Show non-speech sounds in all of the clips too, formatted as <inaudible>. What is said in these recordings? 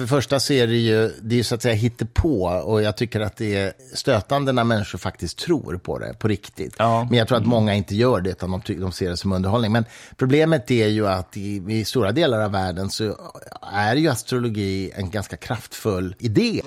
för det första så är det ju, det är så att säga hittepå och jag tycker att det är stötande när människor faktiskt tror på det, på riktigt. Ja. Men jag tror att många inte gör det, utan de, de ser det som underhållning. Men problemet är ju att i, i stora delar av världen så är ju astrologi en ganska kraftfull idé.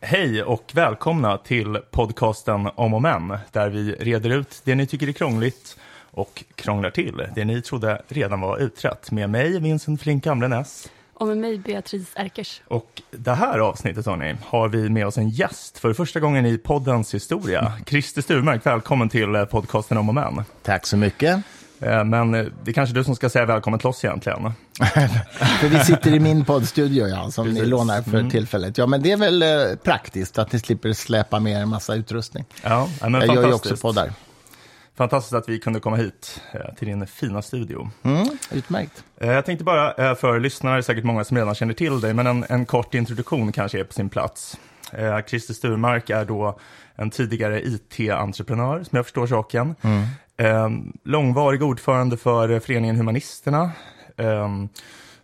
Hej och välkomna till podcasten Om och Men, där vi reder ut det ni tycker är krångligt och krånglar till det ni trodde redan var utrett. Med mig, Vincent Flink Amlenäs. Och med mig Beatrice Erkers. Och det här avsnittet, hörni, har vi med oss en gäst för första gången i poddens historia. <laughs> Christer Sturmark, välkommen till podcasten Om och Men. Tack så mycket. Eh, Men eh, det är kanske du som ska säga välkommen till oss egentligen. <laughs> För vi sitter i min poddstudio, ja, som ni Precis. lånar för tillfället. Ja, men det är väl eh, praktiskt att ni slipper släpa med er en massa utrustning. Ja, men Jag gör ju också poddar. Fantastiskt att vi kunde komma hit till din fina studio. Mm, utmärkt. Jag tänkte bara, för lyssnare, säkert många som redan känner till dig, men en, en kort introduktion kanske är på sin plats. Christer Sturmark är då en tidigare IT-entreprenör, som jag förstår saken. Eh, långvarig ordförande för eh, föreningen Humanisterna. Eh,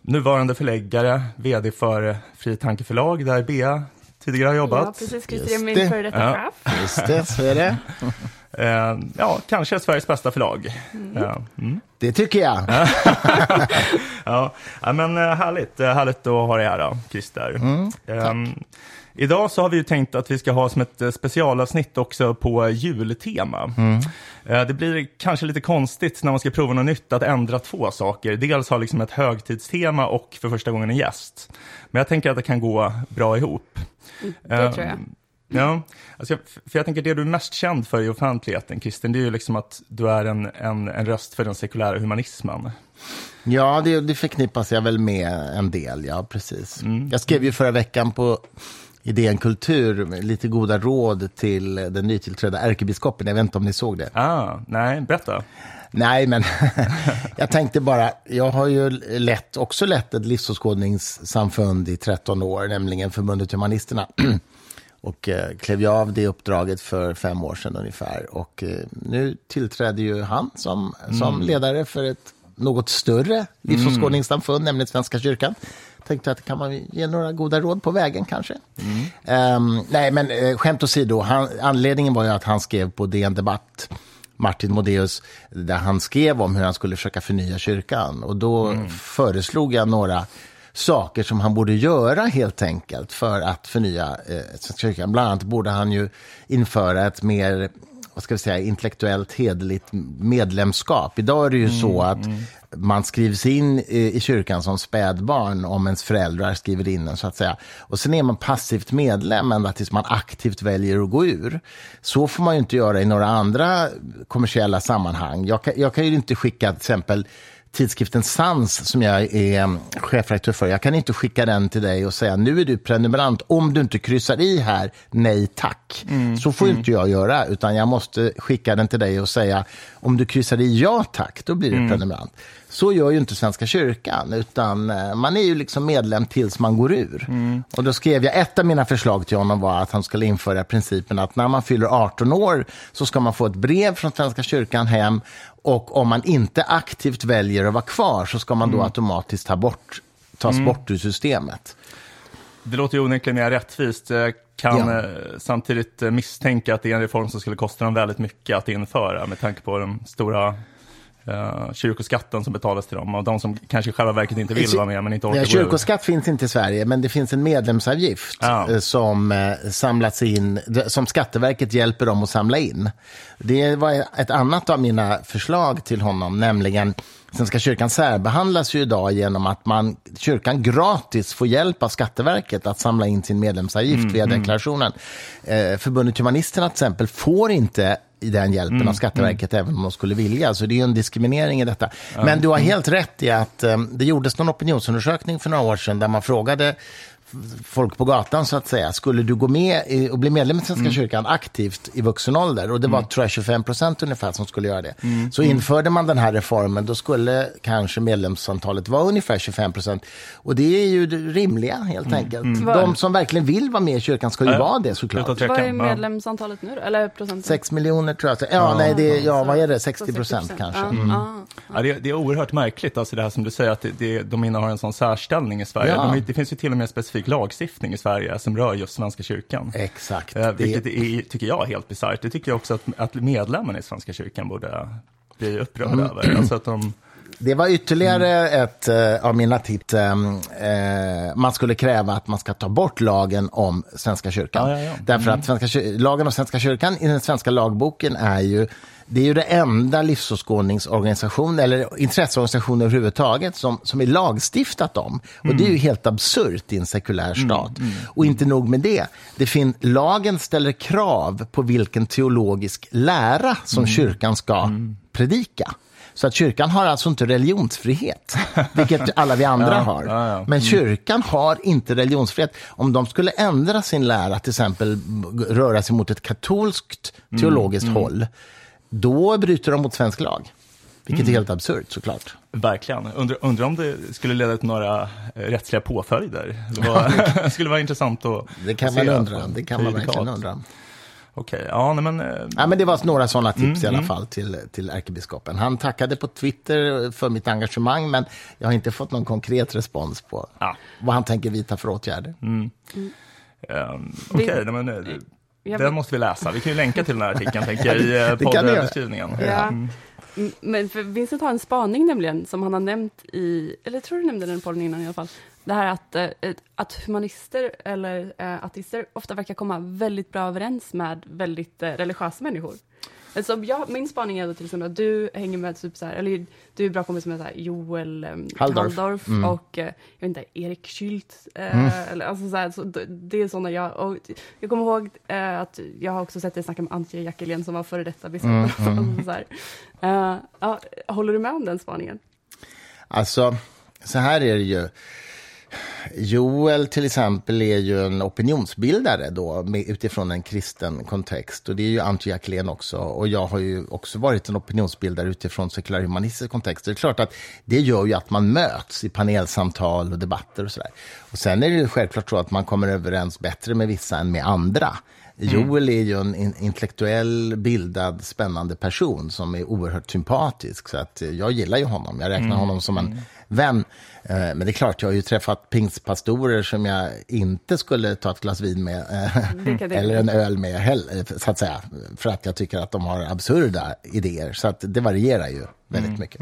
nuvarande förläggare, vd för eh, Fri Tanke förlag, där Bea tidigare har Ja, jobbat. precis. Just Christer är min det. före detta Ja. chef. Just det, så är det. <laughs> Eh, ja, kanske Sveriges bästa förlag. Ja, mm. Det tycker jag. <laughs> Ja, ja, men eh, härligt, härligt att ha dig här då, Christer. Ehm, idag så har vi ju tänkt att vi ska ha som ett eh, specialavsnitt också på jultema. Eh, det blir kanske lite konstigt när man ska prova något nytt att ändra två saker. Dels ha liksom ett högtidstema och för första gången en gäst. Men jag tänker att det kan gå bra ihop. Det Ehm, tror jag. Ja, alltså jag, för jag tänker det du är mest känd för i offentligheten, Christer, det är ju liksom att du är en, en, en röst för den sekulära humanismen. Ja, det, det förknippas jag väl med en del, ja precis. Mm. Jag skrev ju förra veckan på Idén Kultur lite goda råd till den nytillträdda ärkebiskopen. Jag vet inte om ni såg det. Ah, nej, berätta. Nej, men <laughs> jag tänkte bara, jag har ju lett, också lett ett livsåskådningssamfund i 13 år, nämligen Förbundet Humanisterna. <clears throat> Och eh, klev jag av det uppdraget för fem år sedan ungefär. Och eh, nu tillträdde ju han som, som ledare för ett något större livsåskådningssamfund, nämligen Svenska kyrkan. Tänkte att kan man ge några goda råd på vägen kanske. Ehm, nej, men eh, skämt åsido, han, anledningen var ju att han skrev på DN Debatt Martin Modéus, där han skrev om hur han skulle försöka förnya kyrkan. Och då föreslog jag några saker som han borde göra helt enkelt för att förnya eh, Svenska kyrkan. Bland annat borde han ju införa ett mer vad ska vi säga, intellektuellt hederligt medlemskap. Idag är det ju så att man skrivs in i, i kyrkan som spädbarn om ens föräldrar skriver in en, så att säga. Och sen är man passivt medlem ända tills man aktivt väljer att gå ur. Så får man ju inte göra i några andra kommersiella sammanhang. Jag kan, jag kan ju inte skicka till exempel tidskriften Sans som jag är mm, chefredaktör för. Jag kan inte skicka den till dig och säga nu är du prenumerant om du inte kryssar i här, nej tack. Så får ju inte jag göra, utan jag måste skicka den till dig och säga om du kryssar i ja tack, då blir du prenumerant. Så gör ju inte Svenska kyrkan, utan eh, man är ju liksom medlem tills man går ur. Och då skrev jag, ett av mina förslag till honom var att han skulle införa principen att när man fyller 18 år så ska man få ett brev från Svenska kyrkan hem och om man inte aktivt väljer att vara kvar så ska man då automatiskt ta bort, tas bort ur systemet. Det låter ju onekligen mer rättvist. Jag kan Ja. eh, samtidigt misstänka att det är en reform som skulle kosta dem väldigt mycket att införa med tanke på den stora eh, kyrkoskatten som betalas till dem och de som kanske i själva verket inte vill vara med men inte orkar Ja, gå kyrkoskatt finns inte i Sverige, men det finns en medlemsavgift Ja. eh, som eh, samlats in, som Skatteverket hjälper dem att samla in. Det var ett annat av mina förslag till honom, nämligen Svenska kyrkan särbehandlas ju idag genom att man, kyrkan gratis får hjälp av Skatteverket att samla in sin medlemsavgift via deklarationen. Eh, Förbundet Humanisterna till exempel får inte i den hjälpen av Skatteverket, även om de skulle vilja. Så det är ju en diskriminering i detta. Men du har helt rätt i att eh, det gjordes någon opinionsundersökning för några år sedan där man frågade folk på gatan så att säga. Skulle du gå med i, och bli medlem i Svenska Mm. kyrkan aktivt i vuxen ålder, och det var tror jag 25 procent ungefär som skulle göra det. Mm. Så införde man den här reformen, då skulle kanske medlemsantalet vara ungefär 25 procent. Och det är ju det rimliga helt enkelt. De som verkligen vill vara med i kyrkan ska ju Mm. Ja, vara det såklart. Vad är medlemsantalet nu då? Eller procenten? 6 miljoner tror jag. Ja, nej, det, ja vad är det? Så 60 procent kanske. Ja, Mm. ja. Ja, det, det är oerhört märkligt, alltså det här som du säger, att det, det, de innehar en sån särställning i Sverige. Ja. De, det finns ju till och med specifik lagstiftning i Sverige som rör just Svenska kyrkan. Exakt. Eh, Det- vilket är, tycker jag är helt bisarrt. Det tycker jag också att, att medlemmarna i Svenska kyrkan borde bli upprörda Mm. över. Alltså att de, Det var ytterligare ett eh, av mina tips. eh, man skulle kräva att man ska ta bort lagen om Svenska kyrkan. Ja, ja, ja. Därför att svenska, kyr- lagen om Svenska kyrkan i den svenska lagboken är ju det är ju det enda livsåskådningsorganisation eller intresseorganisation överhuvudtaget som, som är lagstiftat om. Och det är ju helt absurt i en sekulär stat. Och inte nog med det. det fin- lagen ställer krav på vilken teologisk lära som kyrkan ska predika. Så att kyrkan har alltså inte religionsfrihet, vilket alla vi andra <laughs> Ja, har. ja, ja. Men kyrkan har inte religionsfrihet. Om de skulle ändra sin lära, till exempel röra sig mot ett katolskt Mm, teologiskt håll, då bryter de mot svensk lag. Vilket Mm. är helt absurt såklart. verkligen, undrar undra om det skulle leda till några eh, rättsliga påföljder. Det var, <laughs> skulle vara intressant att Det kan man undra. Det kan man verkligen undra. Okej, ja nej, men... eh, Ja, men det var några sådana tips i Mm, alla fall till, till ärkebiskopen. Han tackade på Twitter för mitt engagemang, men jag har inte fått någon konkret respons på Ja. vad han tänker vidta för åtgärder. ehm, Okej, nej, men... Den måste vi läsa. Vi kan ju länka till den här artikeln, <laughs> tänker jag, i eh, poddbeskrivningen. Ja. Mm, Men för Vincent har en spaning nämligen, som han har nämnt i, eller jag tror du nämnde den podden innan i alla fall. Det här att, eh, att humanister eller eh, ateister ofta verkar komma väldigt bra överens med väldigt religiösa människor. Alltså, jag, min spaning är då till exempel att du hänger med, typ så här, eller du är bra kompis med så här, Joel eh, Halldorf. Halldorf Mm. och eh, jag vet inte, Erik Schüldt. Eh, eller, alltså, så här, så, det är sådana jag, och jag kommer ihåg eh, att jag har också sett dig snacka med Antje Jackelén som var före detta biskop. Mm, <laughs> Alltså, så här. Eh, håller du med om den spaningen? Alltså, så här är det ju. Joel till exempel är ju en opinionsbildare då, med, utifrån en kristen kontext. Och det är ju Antje Jackelén också. Och jag har ju också varit en opinionsbildare utifrån sekulär humanistisk kontext. Det är klart att det gör ju att man möts i panelsamtal och debatter och sådär. Och sen är det ju självklart så att man kommer överens bättre med vissa än med andra. Joel är ju en in- intellektuell, bildad, spännande person som är oerhört sympatisk. Så att eh, jag gillar ju honom. Jag räknar honom som en vän. Eh, Men det är klart, jag har ju träffat pingstpastorer som jag inte skulle ta ett glas vin med. eh, det- Eller en öl med heller, så att säga. För att jag tycker att de har absurda idéer. Så att det varierar ju väldigt mycket.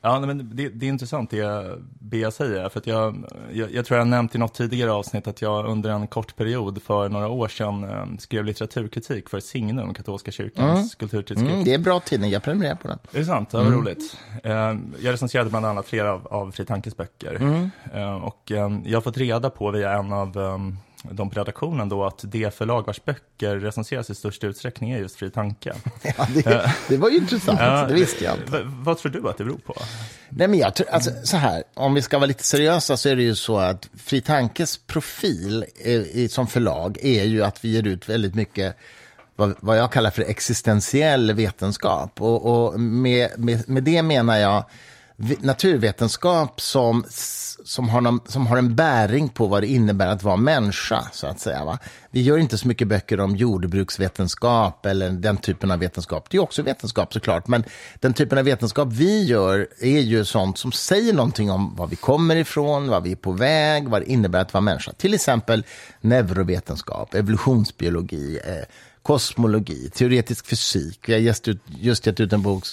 Ja, men det, det är intressant det Bea säger, för att jag, jag, jag tror jag nämnt i något tidigare avsnitt att jag under en kort period för några år sedan eh, skrev litteraturkritik för Signum, katolska kyrkans kulturtidskrift. Mm, det är bra tidning, jag prenumererar på den. Är det sant? Ja, vad roligt. Eh, jag recenserade bland annat flera av, av Fri Tankes böcker. Eh, och jag har fått reda på via en av de på redaktionen då att det förlag vars böcker recenseras i största utsträckning är just Fri Tanke. <laughs> Ja, det, det var ju intressant, det visste jag inte. Vad tror du att det beror på? Nej, men jag tror, alltså, så här, om vi ska vara lite seriösa så är det ju så att Fri Tankes profil eh, i, som förlag är ju att vi ger ut väldigt mycket vad, vad jag kallar för existentiell vetenskap. Och, och med, med, med det menar jag naturvetenskap som, som, har någon, som har en bäring på vad det innebär att vara människa. så att säga. Va? Vi gör inte så mycket böcker om jordbruksvetenskap eller den typen av vetenskap. Det är också vetenskap såklart, men den typen av vetenskap vi gör är ju sånt som säger någonting om var vi kommer ifrån, var vi är på väg, vad det innebär att vara människa. Till exempel neurovetenskap, evolutionsbiologi, eh, kosmologi, teoretisk fysik. Vi har just, ut, just gett ut en bok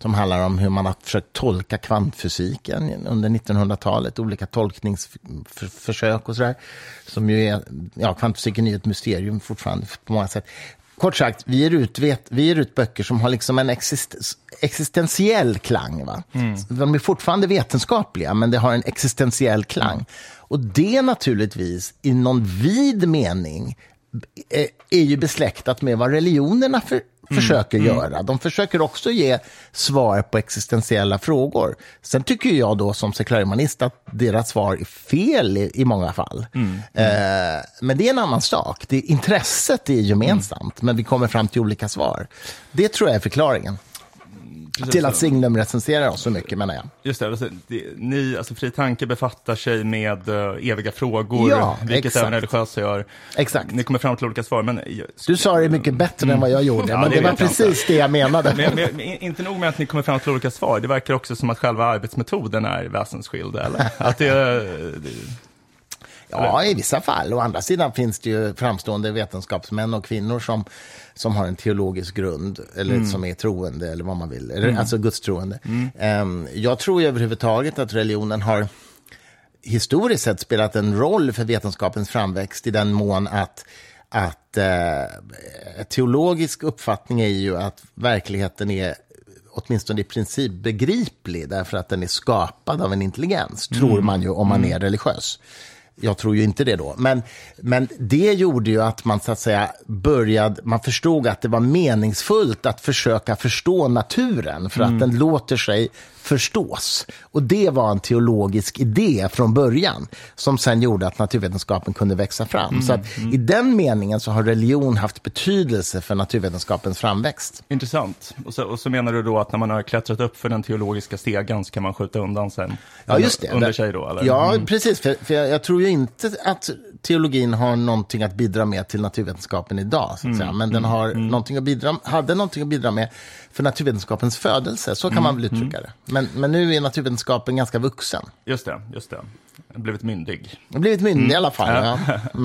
som handlar om hur man har försökt tolka kvantfysiken under 1900-talet. Olika tolkningsförsök och sådär. Som ju är, ja, kvantfysiken är ju ett mysterium fortfarande på många sätt. Kort sagt, vi ger ut, vet, vi ger ut böcker som har liksom en exist, existentiell klang. Va? De är fortfarande vetenskapliga, men det har en existentiell klang. Och det naturligtvis, i någon vid mening, är ju besläktat med vad religionerna för, försöker göra. De försöker också ge svar på existentiella frågor. Sen tycker jag då som sekulärhumanist att deras svar är fel i, i många fall. Eh, men det är en annan sak. Det, intresset är gemensamt, men vi kommer fram till olika svar. Det tror jag är förklaringen. Precis Till att. Signum recenserar oss så mycket, menar jag. Just det, alltså, det, ni, alltså Fri Tanke befattar sig med uh, eviga frågor, Ja, vilket exakt. även religiösa gör. Exakt. Ni kommer fram till olika svar, men, Du sa det mycket bättre än vad jag gjorde, Ja, men det det var precis det jag menade. men, men, men inte nog med att ni kommer fram till olika svar, det verkar också som att själva arbetsmetoden är väsensskild, eller? Att det, Ja, i vissa fall. Å andra sidan finns det ju framstående vetenskapsmän och kvinnor som, som har en teologisk grund, eller som är troende, eller vad man vill. Eller, Alltså gudstroende. Ehm, jag tror ju överhuvudtaget att religionen har historiskt sett spelat en roll för vetenskapens framväxt i den mån att, att eh, teologisk uppfattning är ju att verkligheten är åtminstone i princip begriplig därför att den är skapad av en intelligens, tror man ju om man är religiös. Jag tror ju inte det då. Men, men det gjorde ju att man så att säga började, man förstod att det var meningsfullt att försöka förstå naturen för att den låter sig förstås. Och det var en teologisk idé från början som sen gjorde att naturvetenskapen kunde växa fram. Så att i den meningen så har religion haft betydelse för naturvetenskapens framväxt. intressant. Och så, och så menar du då att när man har klättrat upp för den teologiska stegen så kan man skjuta undan sen? Ja, just det. Under sig då, eller? Ja, Mm. precis. För, för jag, jag tror ju inte att teologin har någonting att bidra med till naturvetenskapen idag. Så att Mm. säga. Men den har någonting att bidra, hade någonting att bidra med för naturvetenskapens födelse. Så kan man Mm. väl uttrycka det. Men, men nu är naturvetenskapen ganska vuxen. Just det, just det. Blivit myndig. Blivit myndig i alla fall. Ja. <laughs>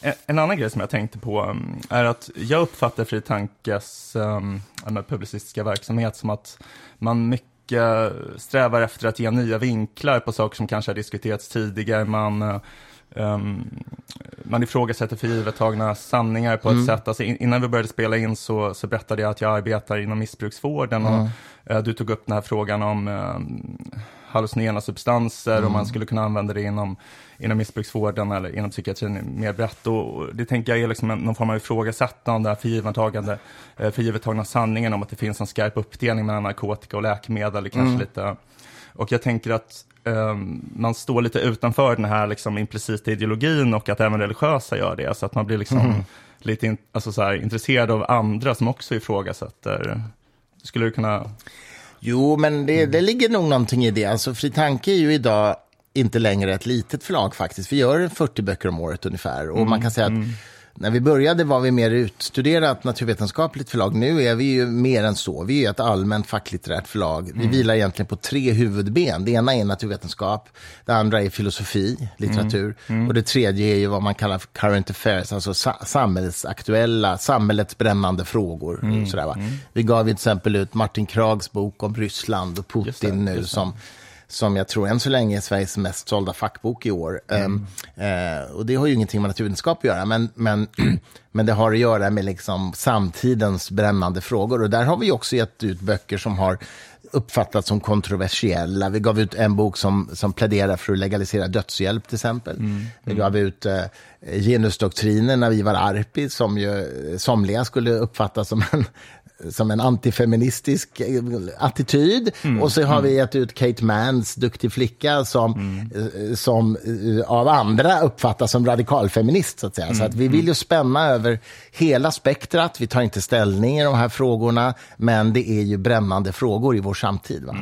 En, en annan grej som jag tänkte på um, är att jag uppfattar Fri Tankes um, publicistiska verksamhet som att man mycket strävar efter att ge nya vinklar på saker som kanske har diskuterats tidigare. Man, uh, um, man ifrågasätter för givet tagna sanningar på ett sätt. Alltså in, innan vi började spela in så, så berättade jag att jag arbetar inom missbruksvården och uh, du tog upp den här frågan om um, hallucinogena substanser och man skulle kunna använda det inom, inom missbruksvården eller inom psykiatrin mer brett. Och det tänker jag är liksom en, någon form av ifrågasättande av förgivartagande, eh, förgivartagna sanningen om att det finns en skarp uppdelning mellan narkotika och läkemedel. Kanske lite, och jag tänker att ehm, man står lite utanför den här liksom, implicita ideologin och att även religiösa gör det. Så att man blir liksom lite in, alltså så här, intresserad av andra som också ifrågasätter. Skulle du kunna... Jo, men det, det ligger nog någonting i det. Alltså, Fri Tanke är ju idag inte längre ett litet förlag faktiskt. Vi gör 40 böcker om året ungefär. Och man kan säga att när vi började var vi mer utstuderat naturvetenskapligt förlag. Nu är vi ju mer än så. Vi är ett allmänt facklitterärt förlag. Vi vilar egentligen på tre huvudben. Det ena är naturvetenskap, det andra är filosofi, litteratur och det tredje är ju vad man kallar för current affairs, alltså sa- samhällsaktuella, samhällets brännande frågor. Sådär, va? Vi gav ju till exempel ut Martin Krags bok om Ryssland och Just det, Putin nu just det. som som jag tror än så länge är Sveriges mest sålda fackbok i år. Mm. Ehm, eh, och det har ju ingenting med naturvetenskap att göra, men, men, <clears throat> men det har att göra med liksom samtidens brännande frågor. Och där har vi också gett ut böcker som har uppfattats som kontroversiella. Vi gav ut en bok som, som pläderar för att legalisera dödshjälp till exempel. Mm. Vi gav ut eh, genusdoktrinen när vi var Arpi, som ju eh, somliga skulle uppfatta som en som en antifeministisk eh, attityd. Och så har vi gett ut Kate Mans, Duktig flicka, som, eh, som eh, av andra uppfattas som radikalfeminist. Så att, säga. Så att vi vill ju spänna över hela spektrat. Vi tar inte ställning i de här frågorna, men det är ju brännande frågor i vår samtid. Va?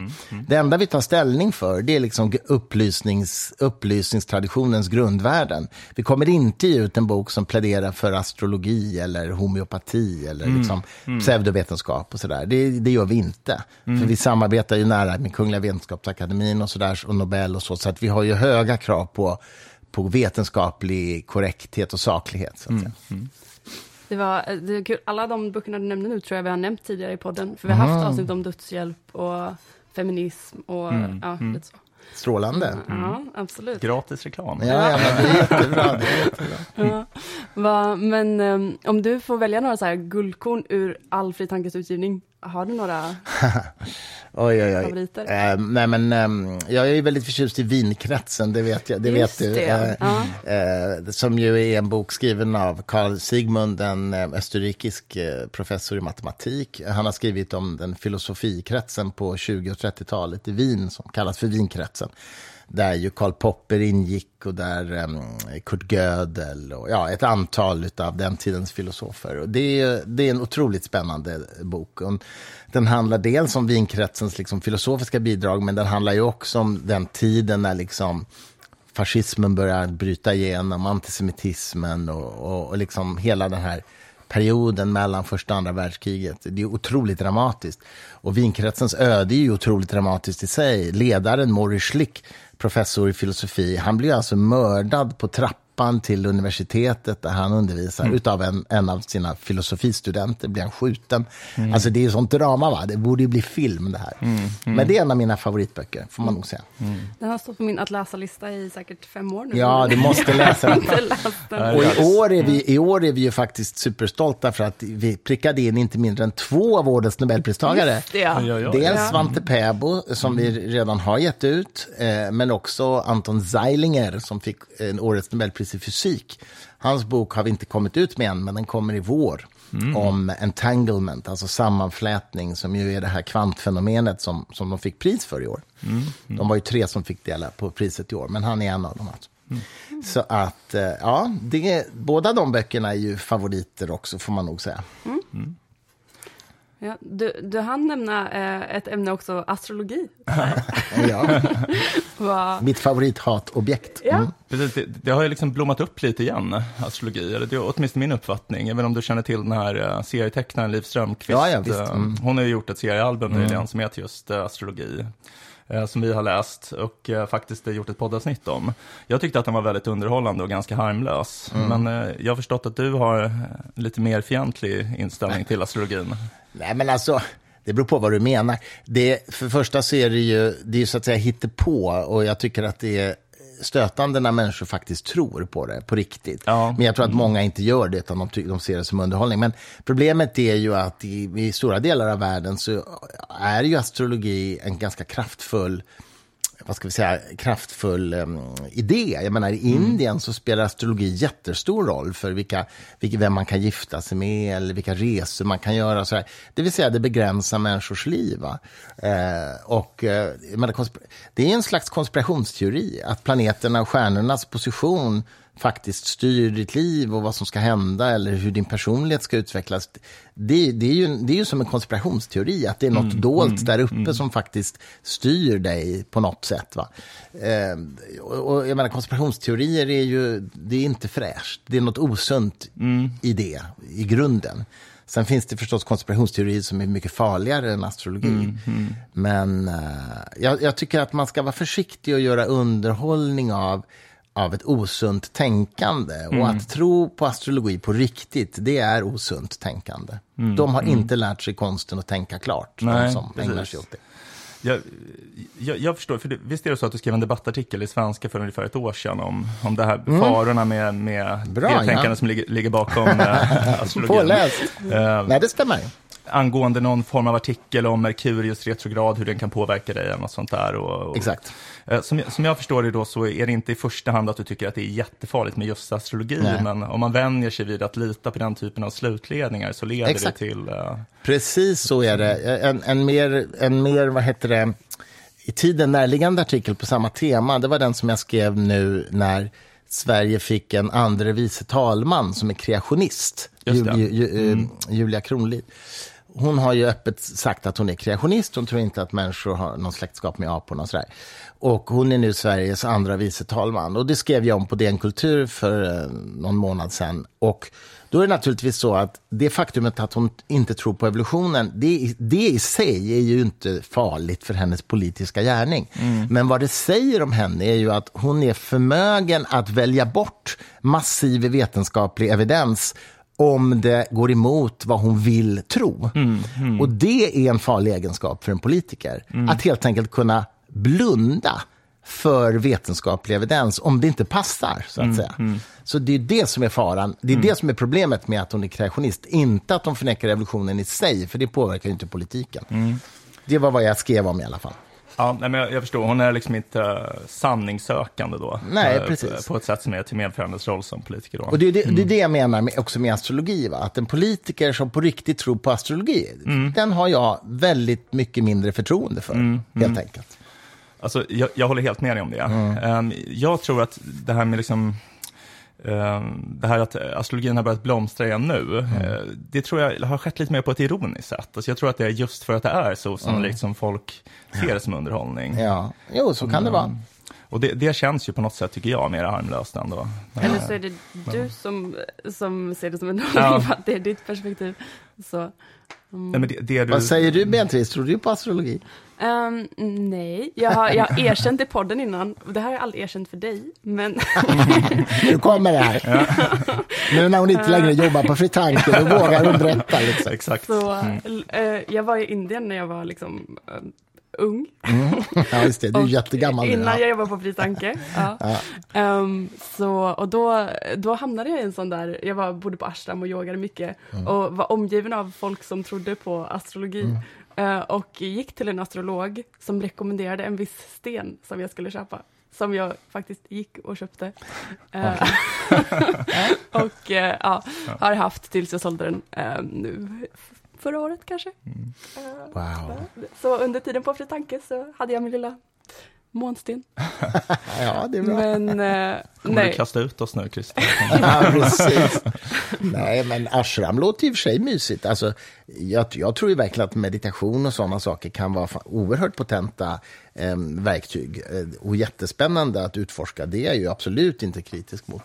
Det enda vi tar ställning för, det är liksom upplysnings, upplysningstraditionens grundvärden. Vi kommer inte ge ut en bok som pläderar för astrologi eller homeopati eller liksom pseudovetenskap och sådär. Det, det gör vi inte. För vi samarbetar ju nära med Kungliga Vetenskapsakademin och sådär, och Nobel och så, så att vi har ju höga krav på, på vetenskaplig korrekthet och saklighet. Så att säga. Det var, det är kul. Alla de böckerna du nämnde nu tror jag vi har nämnt tidigare i podden. För vi har haft avsnitt om dödshjälp och feminism och ja, lite så. Strålande. Ja, absolut. Gratis reklam. Ja, ja, men det är jättebra. Det är jättebra. Ja. Va, men ehm, om du får välja några så här guldkorn ur all Fri Tankes utgivning, Har du några <laughs> Oj, oj, oj. favoriter? Eh, nej, men, ehm, jag är väldigt förtjust i vinkretsen, det vet, jag, det Just vet du. Eh, ja. eh, som ju är en bok skriven av Carl Sigmund, en eh, österrikisk eh, professor i matematik. Han har skrivit om den filosofikretsen på 20 och 30-talet i Wien, som kallas för vinkretsen. Där ju Karl Popper ingick och där um, Kurt Gödel och ja, ett antal av den tidens filosofer. Och det, är, det är en otroligt spännande bok. Och den handlar dels om vinkretsens liksom, filosofiska bidrag, men den handlar ju också om den tiden när liksom, fascismen börjar bryta igenom, antisemitismen och, och, och liksom hela den här perioden mellan första och andra världskriget. Det är otroligt dramatiskt. Och vinkretsens öde är ju otroligt dramatiskt i sig. Ledaren Morris Schlick, professor i filosofi, han blir alltså mördad på trappan till universitetet där han undervisar. Mm. Utav en, en av sina filosofistudenter blir han skjuten. Alltså det är ju sånt drama, va? Det borde ju bli film det här. Men det är en av mina favoritböcker, får man nog säga. Den har stått på min att läsa-lista i säkert fem år nu. Ja, du måste läsa den. <laughs> Och i år, är vi, i år är vi ju faktiskt superstolta för att vi prickade in inte mindre än två av årets Nobelpristagare. Just det, ja. Dels. Svante Pääbo, som vi redan har gett ut, eh, men också Anton Zeilinger, som fick en årets Nobelpris i fysik. Hans bok har vi inte kommit ut med än, men den kommer i vår. Om entanglement, alltså sammanflätning, som ju är det här kvantfenomenet som, som de fick pris för i år. De var ju tre som fick dela på priset i år, men han är en av dem. Alltså. Så att, eh, ja, det, båda de böckerna är ju favoriter också, får man nog säga. Ja, du, du hann nämna eh, ett ämne också, astrologi. <laughs> Ja, <laughs> Vad- mitt favorithatobjekt. Ja, Precis, det, det har ju liksom blommat upp lite igen, astrologi. Eller det är åtminstone min uppfattning. Även om du känner till den här uh, serietecknaren Liv Strömquist. Ja, ja, visst. eh, Mm. Hon har ju gjort ett seriealbum nyligen som heter just eh, astrologi. Eh, som vi har läst och eh, faktiskt gjort ett poddavsnitt om. Jag tyckte att den var väldigt underhållande och ganska harmlös. Men eh, jag har förstått att du har lite mer fientlig inställning till astrologin. <laughs> Nej, men alltså, det beror på vad du menar. Det, för första så är det ju, det är så att säga hittepå och jag tycker att det är stötande när människor faktiskt tror på det, på riktigt. Ja. Men jag tror att många inte gör det, utan de, de ser det som underhållning. Men problemet är ju att i, i stora delar av världen så är ju astrologi en ganska kraftfull vad ska vi säga, kraftfull um, idé. Jag menar, i Indien så spelar astrologi jättestor roll för vilka, vilka, vem man kan gifta sig med eller vilka resor man kan göra. Så där. Det vill säga, det begränsar människors liv. Eh, och, eh, menar, det är en slags konspirationsteori, att planeterna och stjärnornas position faktiskt styr ditt liv och vad som ska hända eller hur din personlighet ska utvecklas. Det, det, är, ju, det är ju som en konspirationsteori, att det är något dolt där uppe som faktiskt styr dig på något sätt. Va? Eh, och, och jag menar, konspirationsteorier är ju det är inte fräscht. Det är något osunt i det, i grunden. Sen finns det förstås konspirationsteorier som är mycket farligare än astrologi. Men eh, jag, jag tycker att man ska vara försiktig och göra underhållning av av ett osunt tänkande. Och att tro på astrologi på riktigt, det är osunt tänkande. De har inte lärt sig konsten att tänka klart, de Nej, som precis. ägnar sig åt det. Jag, jag, jag förstår, för det, visst är det så att du skrev en debattartikel i Svenska för ungefär ett år sedan om, om det här farorna med, med Mm. Bra, det ja. tänkande som ligger, ligger bakom eh, <laughs> astrologin. Påläst! Eh, Nej, det stämmer. Angående någon form av artikel om Merkurius retrograd, hur den kan påverka dig eller något sånt där. Och, och, Exakt. eh, Som, som jag förstår det då så är det inte i första hand att du tycker att det är jättefarligt med just astrologi, Nej. men om man vänjer sig vid att lita på den typen av slutledningar så leder Exakt. det till... eh, Precis så är det. En, en, mer, en mer, vad heter det, i tiden närliggande artikel på samma tema, det var den som jag skrev nu när Sverige fick en andre vice talman som är kreationist, det. Ju, ju, eh, Julia Kronlid. Hon har ju öppet sagt att hon är kreationist. Hon tror inte att människor har någon släktskap med aporna och sådär. Och hon är nu Sveriges andra vice talman. Och det skrev jag om på DN Kultur för eh, någon månad sedan. Och då är det naturligtvis så att det faktumet att hon inte tror på evolutionen, det, det i sig är ju inte farligt för hennes politiska gärning. Men vad det säger om henne är ju att hon är förmögen att välja bort massiv vetenskaplig evidens om det går emot vad hon vill tro. Och det är en farlig egenskap för en politiker. Att helt enkelt kunna blunda för vetenskaplig evidens om det inte passar, så att säga. Så det är det som är faran. Det är det som är problemet med att hon är kreationist. Inte att hon förnekar revolutionen i sig, för det påverkar ju inte politiken. Det var vad jag skrev om i alla fall. Ja, nej, men jag, jag förstår, hon är liksom inte uh, sanningssökande då. Nej, Eh, precis. På, ett sätt som är till medförandes roll som politiker då. Och det är det, det, är det jag menar med, också med astrologi. Va? Att en politiker som på riktigt tror på astrologi, den har jag väldigt mycket mindre förtroende för, helt enkelt. Alltså, jag, jag håller helt med dig om det. Ehm, jag tror att det här med liksom, det här att astrologin har börjat blomstra igen nu, eh, det tror jag har skett lite mer på ett ironiskt sätt. Alltså, jag tror att det är just för att det är så sannolikt som folk ser det som underhållning. Ja, jo, så kan det vara. Och det, det känns ju på något sätt, tycker jag, mer harmlöst ändå. Eller så är det du som, som ser det som en Ja. underhållning, för att det är ditt perspektiv. Så, Nej, men det, det du... Vad säger du, Beatrice? Tror du på astrologi? ehm, nej, jag har, jag har erkänt i podden innan, det här har jag aldrig erkänt för dig, men <laughs> Nu kommer det här. nu när hon inte längre jobbar på Fritanke, då vågar hon berätta. Liksom. Exakt. så, Mm. eh, jag var i Indien när jag var liksom ung. Ja, just det. Du är <laughs> jättegammal nu. Innan Ja. jag jobbade på Fri Tanke. Ja. Ehm, så, och då, då hamnade jag i en sån där, jag var, bodde på ashram och yogade mycket och var omgiven av folk som trodde på astrologi. Eh, och gick till en astrolog som rekommenderade en viss sten som jag skulle köpa. Som jag faktiskt gick och köpte. Eh, <laughs> och eh, ja, har haft tills jag sålde den nu förra året kanske. Eh, Wow. så under tiden på Fri Tanke så hade jag min lilla månsten. <laughs> Ja, det är bra. Men eh, Kommer nej, du kasta ut oss nu, Christer? <laughs> Ja, precis. Nej, men ashram låter i och för sig mysigt. Alltså, jag, jag tror ju verkligen att meditation och sådana saker kan vara oerhört potenta eh, verktyg. Eh, och jättespännande att utforska. Det är jag ju absolut inte kritisk mot.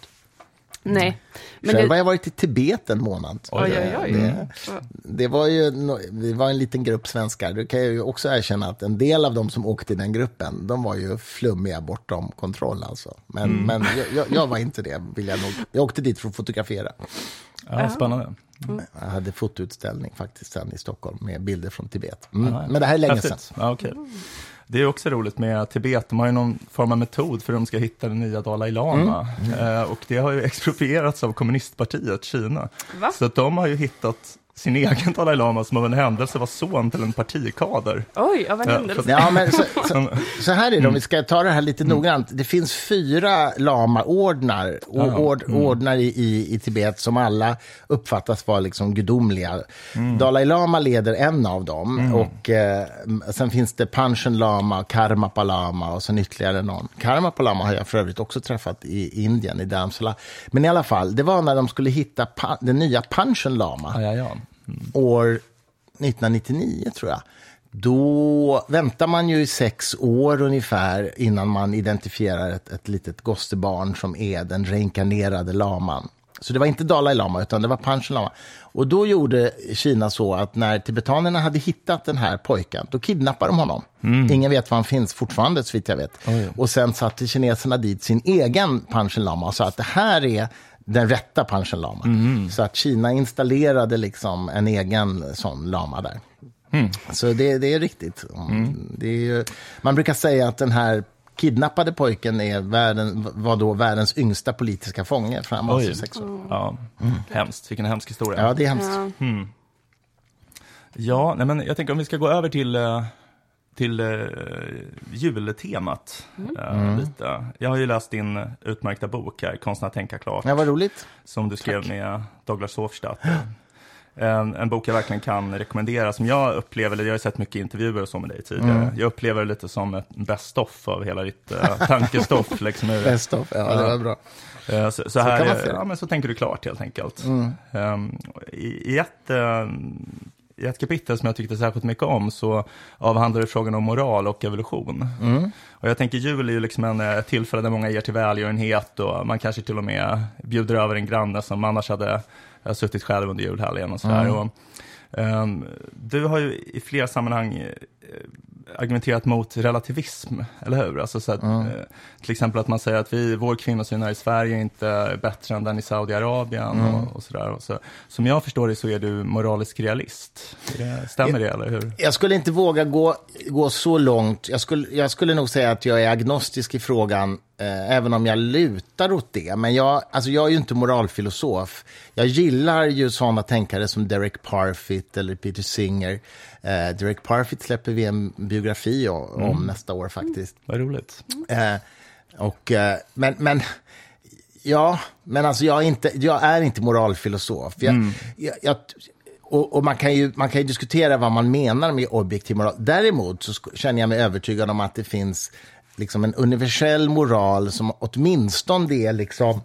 Nej. Men Själv har jag varit i Tibet en månad. oj, oj, oj. Det, det var ju det var en liten grupp svenskar. Det kan jag ju också erkänna att en del av dem som åkte i den gruppen, de var ju flummiga bortom kontroll. Alltså. Men, men jag, jag, var inte det, vill jag nog. Jag åkte dit för att fotografera. Ja, spännande. Jag hade fotoutställning faktiskt sen i Stockholm med bilder från Tibet. Mm. Men det här är länge sedan. Häftigt. Ja, okej. Det är också roligt med Tibet, de har ju någon form av metod för hur de ska hitta den nya Dalai Lama. Eh, och det har ju <laughs> exproprierats av kommunistpartiet Kina. Va? Så att de har ju hittat sin egen Dalai Lama som av en händelse var son till en partikader. Oj, av en händelse. Ja, men så, så, så här är det, om vi ska ta det här lite noggrant. Det finns fyra lamaordnar och ord, ordnar i, i, i Tibet som alla uppfattas vara liksom gudomliga. Dalai Lama leder en av dem. Och eh, Sen finns det Panchen Lama, Karmapa Lama och sen ytterligare någon. Karmapa Lama har jag för övrigt också träffat i Indien, i Dharmsala. Men i alla fall, det var när de skulle hitta pa, den nya Panchen Lama Ja, ja, ja. År 1999, tror jag. Då väntar man ju i sex år ungefär innan man identifierar ett, ett litet gostebarn som är den reinkarnerade laman. Så det var inte Dalai Lama, utan det var Panchen Lama. Och då gjorde Kina så att när tibetanerna hade hittat den här pojken, då kidnappade de honom. Ingen vet var han finns fortfarande, så vitt jag vet. Och sen satte kineserna dit sin egen Panchen Lama och sa att det här är den rätta Panchen Lama. Så att Kina installerade liksom en egen sån lama där. Så det, det är riktigt. Det är ju, man brukar säga att den här kidnappade pojken är världen, var då världens yngsta politiska fånge. Oj. alltså sex år. Ja, hemskt. Vilken hemsk historia. Ja, det är hemskt. Ja. Ja, nej, men jag tänker om vi ska gå över till, eh, till uh, jultemat. eh, lite. Jag har ju läst din utmärkta bok här, Konsten att tänka klart, Ja, vad roligt. som du skrev med Douglas Hofstadt. En, en bok jag verkligen kan rekommendera, som jag upplever, eller jag har sett mycket intervjuer och så med dig tidigare, jag upplever det lite som ett best-off av hela ditt uh, tankestoff. <laughs> liksom, ur- Best of. Ja, det var bra. Eh, Så, så, här, kan man är- se det. ja, men så tänker du klart helt enkelt. Ehm, I, i, ett, eh, I ett kapitel som jag tyckte särskilt mycket om så avhandlar du frågan om moral och evolution. Och jag tänker jul är ju liksom en eh, tillfälle där många ger till välgörenhet och man kanske till och med bjuder över en granne som annars hade eh, suttit själv under julhelgen och sådär. Och, ehm, du har ju i flera sammanhang argumenterat mot relativism, eller hur? Alltså så att, eh, till exempel att man säger att vi, vår kvinnosyn här i Sverige är inte bättre än den i Saudiarabien och, och sådär. Så, som jag förstår det så är du moralisk realist. Det, stämmer det, eller hur? Jag skulle inte våga gå, gå så långt. Jag skulle, jag skulle nog säga att jag är agnostisk i frågan, även om jag lutar åt det. Men jag, alltså jag är ju inte moralfilosof. Jag gillar ju sådana tänkare som Derek Parfit eller Peter Singer. Eh, Derek Parfit släpper vi en biografi om, om nästa år faktiskt. Vad roligt. Eh, och, eh, men, men, ja, men alltså jag är inte, jag är inte moralfilosof. Jag, jag, jag, och, och man, kan ju, man kan ju diskutera vad man menar med objektiv moral. Däremot så känner jag mig övertygad om att det finns liksom en universell moral som åtminstone är liksom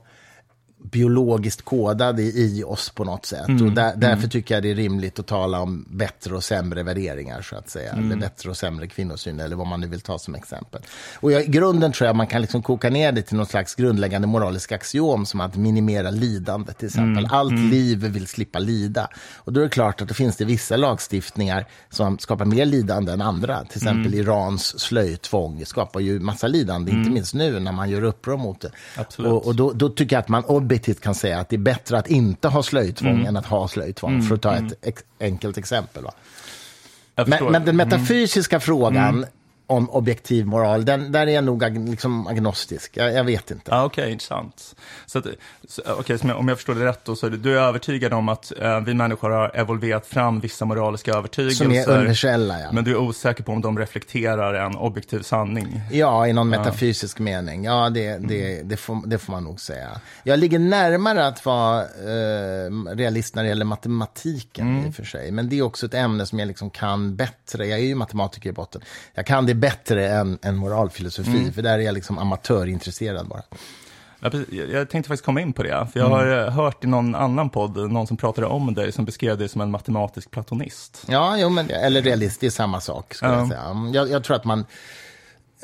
biologiskt kodad i, oss på något sätt. och där, därför tycker jag det är rimligt att tala om bättre och sämre värderingar, så att säga. Eller bättre och sämre kvinnosyn, eller vad man nu vill ta som exempel. Och jag, i grunden tror jag man kan liksom koka ner det till någon slags grundläggande moralisk axiom, som att minimera lidande, till exempel. Allt liv vill slippa lida. Och då är det klart att det finns det vissa lagstiftningar som skapar mer lidande än andra. Till exempel Irans slöjtvång skapar ju massa lidande, inte minst nu när man gör uppror mot det. Absolut. Och, och då, då tycker jag att man objektivt kan säga att det är bättre att inte ha slöjtvång än att ha slöjtvång, för att ta ett ex enkelt exempel. Men, men den metafysiska frågan om objektiv moral, den, där är jag nog ag liksom agnostisk. Jag, jag vet inte. Ja, Okej, intressant. Så, att, så, okej, så om jag förstår det rätt, då, så är du, du är övertygad om att eh, vi människor har evolverat fram vissa moraliska övertygelser. Som är universella, ja. Men du är osäker på om de reflekterar en objektiv sanning. Ja, i någon metafysisk mening. Ja, det, det, det, får, det får man nog säga. Jag ligger närmare att vara eh, realist när det gäller matematiken i och för sig. Men det är också ett ämne som jag liksom kan bättre. Jag är ju matematiker i botten. Jag kan det bättre än, än moralfilosofi, för där är jag liksom amatörsintresserad bara. Ja. Jag, tänkte faktiskt komma in på det, för jag har eh, hört i någon annan podd, någon som pratade om dig, som beskrev dig som en matematisk platonist. Ja, jo, men, eller realist, det är samma sak. Ska Ja. jag, säga. Jag, jag tror att man...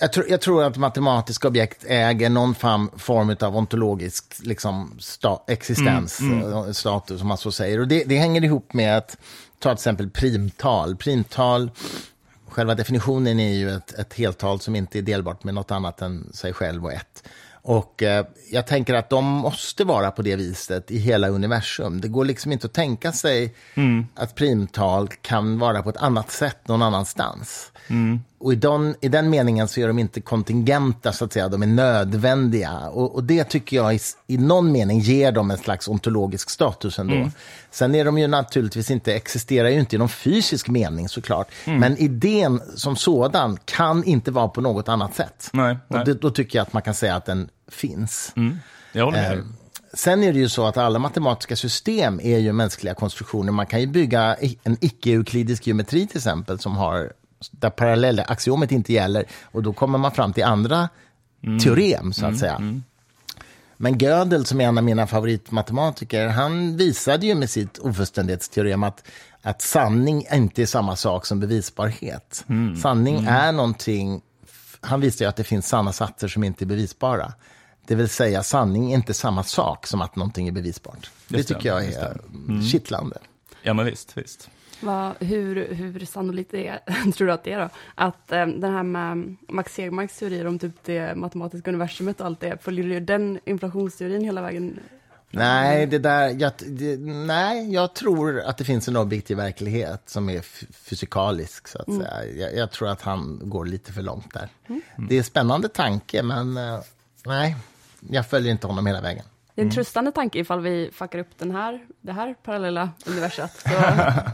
Jag tror, jag tror att matematiska objekt äger någon form av ontologisk liksom, sta, existens, eh, status, om man så säger. Och det, det hänger ihop med att, ta till exempel primtal. Primtal, själva definitionen är ju ett, ett heltal som inte är delbart med något annat än sig själv och ett. Och eh, jag tänker att de måste vara på det viset i hela universum. Det går liksom inte att tänka sig att primtal kan vara på ett annat sätt någon annanstans. Och i den, i den meningen så är de inte kontingenta, så att säga. De är nödvändiga. Och, och det tycker jag i, i någon mening ger dem en slags ontologisk status ändå. Sen är de ju naturligtvis inte, existerar ju inte i någon fysisk mening såklart. Men idén som sådan kan inte vara på något annat sätt. Nej, nej. Och det, då tycker jag att man kan säga att den finns. Jag håller med. Eh, Sen är det ju så att alla matematiska system är ju mänskliga konstruktioner. Man kan ju bygga en icke-euklidisk geometri till exempel, som har, där parallellaxiomet inte gäller. Och då kommer man fram till andra teorem, så att säga. Men Gödel, som är en av mina favoritmatematiker, han visade ju med sitt ofullständighetsteorem att, att sanning inte är samma sak som bevisbarhet. Sanning är någonting... Han visade ju att det finns sanna satser som inte är bevisbara. Det vill säga, sanning är inte samma sak som att någonting är bevisbart. Det Just det, tycker jag är kittlande. Ja, men visst, visst. Vad, hur, hur sannolikt det är, <laughs> tror du att det är då? Att eh, den här med Max Tegmarks teorier om typ det matematiska universumet och allt det, följer ju den inflationsteorin hela vägen? Nej, det där, jag, det, nej, jag tror att det finns en objektiv verklighet som är fysikalisk. Så att säga. Jag, jag tror att han går lite för långt där. Det är en spännande tanke, men eh, nej, jag följer inte honom hela vägen. Det är en tröstande tanke ifall vi fuckar upp den här, det här parallella universat, så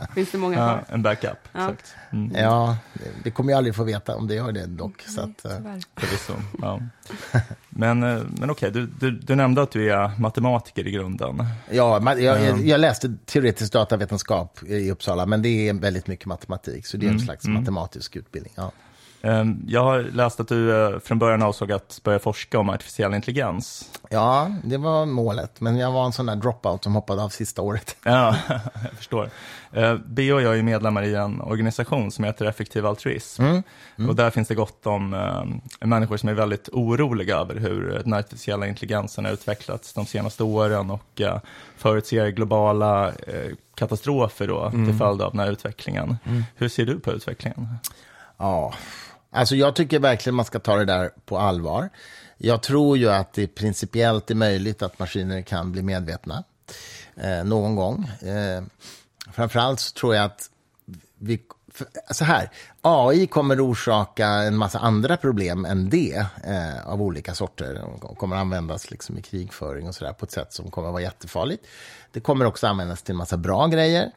<laughs> finns det många Ja, en backup. Ja. Exakt. Mm, Ja, det, det kommer jag aldrig få veta om det gör det dock. Så att, eh, Tyvärr. förvisso. Ja. <laughs> Men, eh, men okej, du, du, du nämnde att du är matematiker i grunden. ja, jag, jag, jag läste teoretisk datavetenskap i Uppsala, men det är väldigt mycket matematik, så det är en slags matematisk utbildning. Ja. Eh, Jag har läst att du eh, från början avsåg att börja forska om artificiell intelligens. ja, det var målet, men jag var en sån där dropout som hoppade av sista året. <laughs> Ja, <laughs> jag förstår. Eh, B och jag är medlemmar i en organisation som heter Effektiv Altruism. Och där finns det gott om eh, människor som är väldigt oroliga över hur den artificiella intelligensen har utvecklats de senaste åren och eh, förutser globala eh, katastrofer då, till följd av den här utvecklingen. Hur ser du på utvecklingen? Ja, alltså jag tycker verkligen man ska ta det där på allvar. Jag tror ju att det principiellt är möjligt att maskiner kan bli medvetna eh, någon gång. Eh, framförallt så tror jag att vi, för, så här, AI kommer orsaka en massa andra problem än det eh, av olika sorter De kommer användas liksom i krigföring och så där på ett sätt som kommer vara jättefarligt. Det kommer också användas till en massa bra grejer,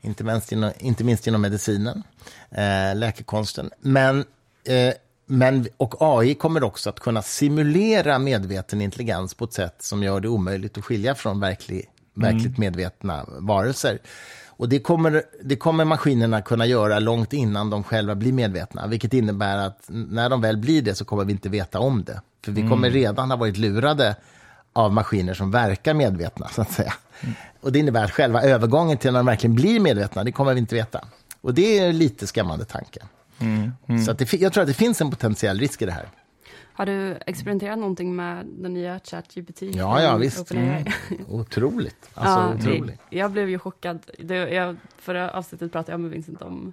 inte, minst inom, inte minst inom medicinen, eh, läkekonsten. Men eh, men, och AI kommer också att kunna simulera medveten intelligens på ett sätt som gör det omöjligt att skilja från verklig, verkligt medvetna varelser. Och det kommer, det kommer maskinerna kunna göra långt innan de själva blir medvetna, vilket innebär att när de väl blir det så kommer vi inte veta om det. För vi kommer redan ha varit lurade av maskiner som verkar medvetna, så att säga. Och det innebär att själva övergången till när de verkligen blir medvetna, det kommer vi inte veta. Och det är en lite skrämmande tanke. Så att det, jag tror att det finns en potentiell risk i det här. Har du experimenterat någonting med den nya ChatGPT? Ja, ja, visst. OpenAI? <laughs> Otroligt. Alltså, ja, otroligt. jag blev ju chockad. Det, jag, förra avsnittet pratade jag med Vincent om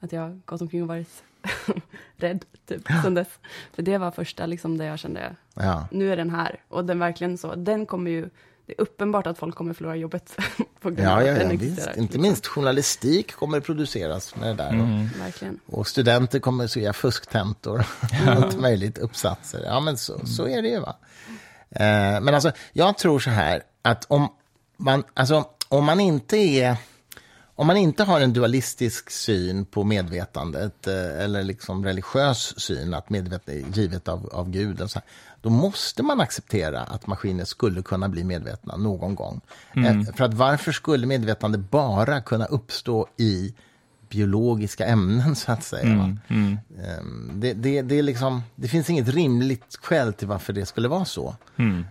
att jag gått omkring och varit <laughs> rädd typ, sen dess. För det var första liksom, det jag kände, Ja. nu är den här. Och den verkligen så, den kommer ju, det är uppenbart att folk kommer förlora jobbet <laughs> på grund av Ja, ja, att ja, den visst. existerar. Inte minst journalistik kommer produceras med det där. Verkligen. Och studenter kommer att göra fusktentor och allt möjligt, uppsatser. Ja, men så, så är det ju. va. Eh, men alltså, jag tror så här, att om man, alltså, om man inte är... Om man inte har en dualistisk syn på medvetandet eh, eller liksom religiös syn, att medvetandet är givet av, av Gud, och så här, då måste man acceptera att maskiner skulle kunna bli medvetna någon gång. Eh, För att varför skulle medvetande bara kunna uppstå i biologiska ämnen, så att säga? va? Ehm, Det, det, det, är liksom, det finns inget rimligt skäl till varför det skulle vara så.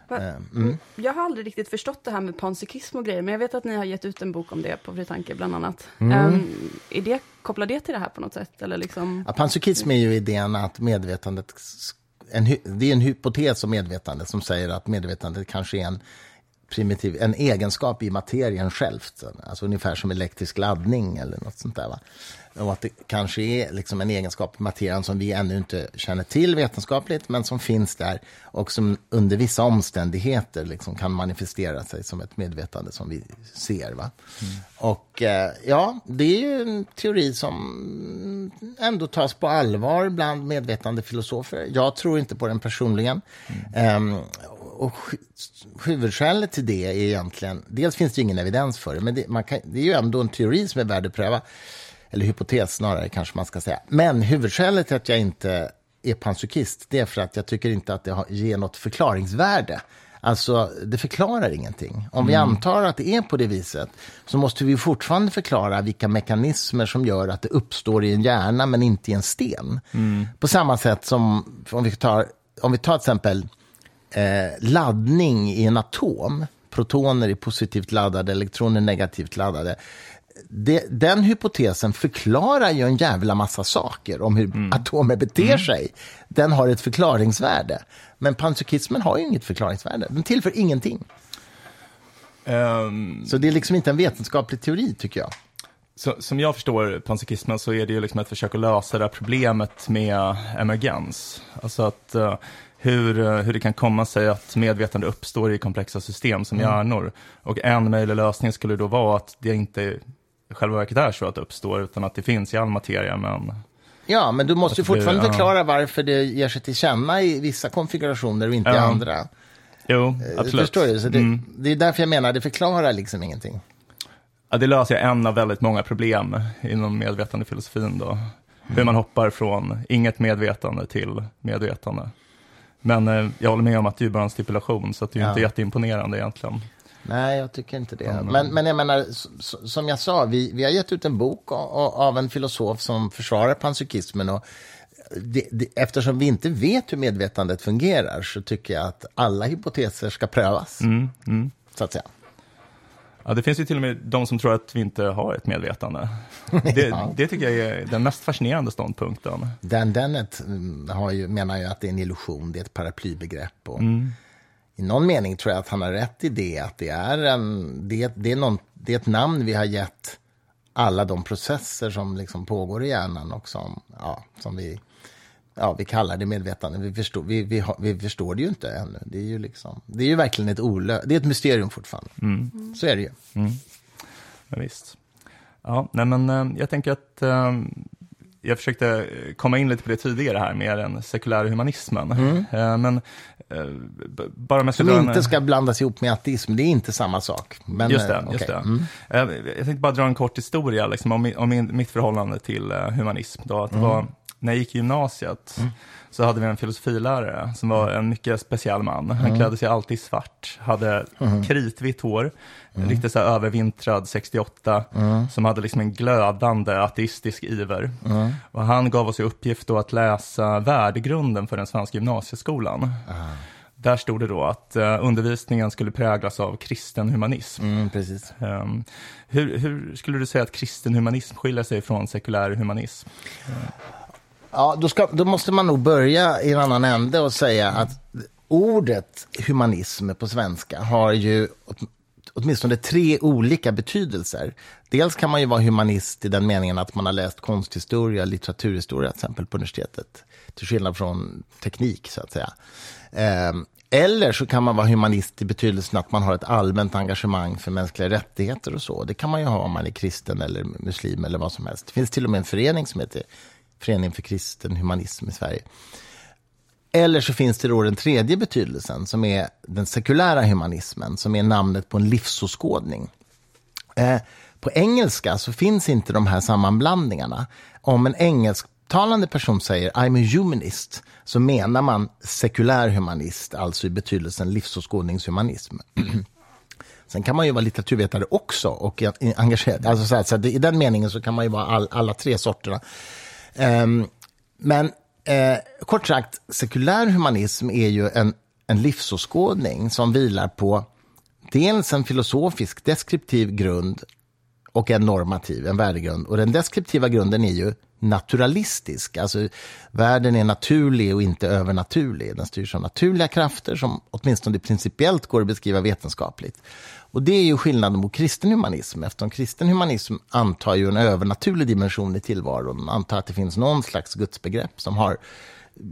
Va- mm. Jag har aldrig riktigt förstått det här med panpsykism och grejer, men jag vet att ni har gett ut en bok om det på Fri Tanke bland annat. Mm. Ehm, är det, kopplar det till det här på något sätt? Eller liksom, Ja, panpsykism är ju idén att medvetandet... En, det är en hypotes om medvetande som säger att medvetandet kanske är en primitiv, en egenskap i materien självt. Alltså ungefär som elektrisk laddning eller något sånt där. Va? Och att det kanske är liksom en egenskap i materien som vi ännu inte känner till vetenskapligt, men som finns där och som under vissa omständigheter liksom kan manifestera sig som ett medvetande som vi ser. Va? Och eh, ja, det är ju en teori som ändå tas på allvar bland medvetande filosofer. Jag tror inte på den personligen. Ehm, och hu- huvudskälet till det är egentligen, dels finns det ingen evidens för det, men det, man kan, det är ju ändå en teori som är värd att pröva. Eller hypotes snarare kanske man ska säga. Men huvudskälet till att jag inte är panpsykist, det är för att jag tycker inte att det ger något förklaringsvärde. Alltså, det förklarar ingenting. Om vi antar att det är på det viset så måste vi fortfarande förklara vilka mekanismer som gör att det uppstår i en hjärna men inte i en sten. På samma sätt som om vi tar, om vi tar till exempel eh, laddning i en atom. Protoner är positivt laddade, elektroner negativt laddade. Det, den hypotesen förklarar ju en jävla massa saker om hur atomer beter sig. Den har ett förklaringsvärde. Men panpsykismen har ju inget förklaringsvärde. Den tillför ingenting. Ehm, Så det är liksom inte en vetenskaplig teori, tycker jag. Så, som jag förstår panpsykismen så är det ju liksom ett försök att lösa det här problemet med emergens. Alltså att eh, hur, eh, hur det kan komma sig att medvetande uppstår i komplexa system som hjärnor. Och en möjlig lösning skulle då vara att det inte i själva verket är så att det uppstår, utan att det finns i all materia, men Ja, men du måste ju Alltså, det- fortfarande ja. förklara varför det ger sig till känna i vissa konfigurationer och inte i Ja. andra. jo, Eh, absolut. Förstår du? Så det, Mm. det är därför jag menar, det förklarar liksom ingenting. Ja, det löser en av väldigt många problem inom medvetandefilosofin då. Hur man hoppar från inget medvetande till medvetande. Men eh, jag håller med om att det är bara en stipulation, så att det är Ja. inte jätteimponerande egentligen. Nej, jag tycker inte det. Mm. Men, men jag menar, som jag sa, vi, vi har gett ut en bok av en filosof som försvarar panpsykismen. Och det, det, eftersom vi inte vet hur medvetandet fungerar så tycker jag att alla hypoteser ska prövas, Mm, mm. så att säga. Ja, det finns ju till och med de som tror att vi inte har ett medvetande. <laughs> Det, Ja. det tycker jag är den mest fascinerande ståndpunkten. Dan Dennett mm, har ju, menar ju att det är en illusion, det är ett paraplybegrepp. Och I någon mening tror jag att han har rätt i det, att det är, en, det, det är, någon, det är ett namn vi har gett alla de processer som liksom pågår i hjärnan och som, ja, som vi, ja, vi kallar det medvetande. Vi förstår, vi, vi, har, vi förstår det ju inte ännu. Det är ju, liksom, det är ju verkligen ett olö, det är ett mysterium fortfarande. Så är det ju. Ja, visst. Ja, nej men eh, jag tänker att eh, jag försökte komma in lite på det tidigare här med den sekulära humanismen. Men eh, b- bara ska Som en- inte ska blandas ihop med ateism, det är inte samma sak. Men, Just det, eh, just det. Mm. Jag tänkte bara dra en kort historia liksom, om, om mitt förhållande till humanism. Då, att det Mm. var, när jag gick i gymnasiet så hade vi en filosofilärare som var en mycket speciell man. Han Mm. klädde sig alltid svart, hade kritvitt hår, Mm. riktigt så här övervintrad 68, som hade liksom en glödande ateistisk iver. Mm. Och han gav oss i uppgift då att läsa värdegrunden för den svenska gymnasieskolan. Ah. Där stod det då att eh, undervisningen skulle präglas av kristen humanism. Mm, precis. Um, hur, hur skulle du säga att kristen humanism skiljer sig från sekulär humanism? Ja, då, ska, då måste man nog börja i en annan ände och säga att ordet humanism på svenska har ju åt, åtminstone tre olika betydelser. Dels kan man ju vara humanist i den meningen att man har läst konsthistoria, litteraturhistoria till exempel på universitetet, till skillnad från teknik så att säga. Ehm, eller så kan man vara humanist i betydelsen att man har ett allmänt engagemang för mänskliga rättigheter och så. Det kan man ju ha om man är kristen eller muslim eller vad som helst. Det finns till och med en förening som heter Föreningen för kristen humanism i Sverige. Eller så finns det då den tredje betydelsen som är den sekulära humanismen, som är namnet på en livsåskådning. Eh, på engelska så finns inte de här sammanblandningarna. Om en engelsktalande person säger I'm a humanist så menar man sekulär humanist, alltså i betydelsen livsåskådningshumanism. <clears throat> Sen kan man ju vara litteraturvetare också och engagerad. Alltså så här, så I den meningen så kan man ju vara all, alla tre sorterna. Ehm, men eh, kort sagt, sekulär humanism är ju en, en livsåskådning som vilar på dels en filosofisk deskriptiv grund och en normativ, en värdegrund. Och den deskriptiva grunden är ju naturalistisk. Alltså världen är naturlig och inte övernaturlig. Den styrs av naturliga krafter som åtminstone principiellt går att beskriva vetenskapligt. Och det är ju skillnaden mot kristen humanism eftersom kristen humanism antar ju en övernaturlig dimension i tillvaron. Antar att det finns någon slags gudsbegrepp som har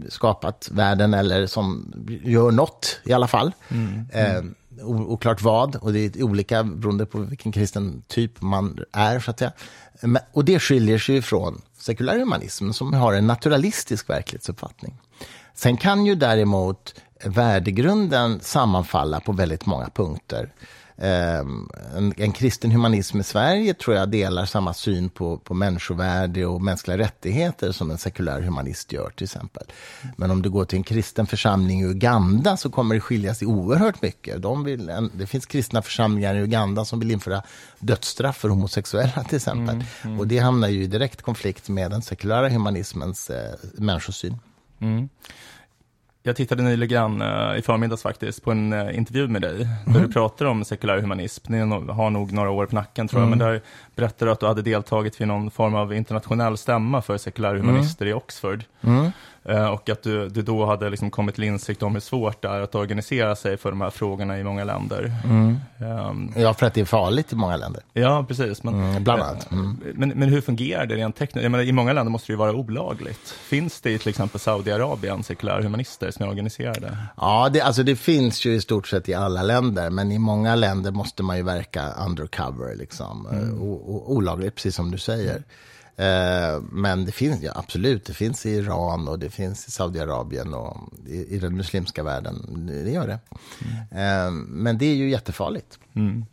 skapat världen eller som gör något i alla fall. Eh, o- oklart vad, och det är olika beroende på vilken kristen typ man är. Så att säga. Men, och det skiljer sig från sekulär humanism som har en naturalistisk verklighetsuppfattning. Sen kan ju däremot värdegrunden sammanfalla på väldigt många punkter. Ehm, En, en kristen humanism i Sverige tror jag delar samma syn på, på människovärde och mänskliga rättigheter som en sekulär humanist gör till exempel. Men om du går till en kristen församling i Uganda så kommer det skilja sig oerhört mycket. De vill, en, det finns kristna församlingar i Uganda som vill införa dödsstraff för homosexuella till exempel. Och det hamnar ju i direkt konflikt med den sekulära humanismens eh, människosyn. Jag tittade nyligen eh, i förmiddags faktiskt på en eh, intervju med dig, där du pratar om sekulär humanism. Ni har nog- några år på nacken tror jag, men där berättade du att du hade deltagit vid någon form av internationell stämma för sekulära humanister i Oxford. Eh, och att du, du då hade liksom kommit till insikt om hur svårt det är att organisera sig för de här frågorna i många länder. Ehm, Ja, för att det är farligt i många länder. ja, precis. Men, Mm, bland annat. Mm. men, men hur fungerar det rent tekniskt? Jag menar, I många länder måste det ju vara olagligt. Finns det i till exempel Saudiarabien sekulära humanister som är organiserade? Ja, det, alltså det finns ju i stort sett i alla länder, men i många länder måste man ju verka undercover, liksom. Mm. Olagligt, precis som du säger. Eh, men det finns, ja, absolut, det finns i Iran och det finns i Saudiarabien och i, i den muslimska världen. Det, gör det. Eh, men det är ju jättefarligt. Mm.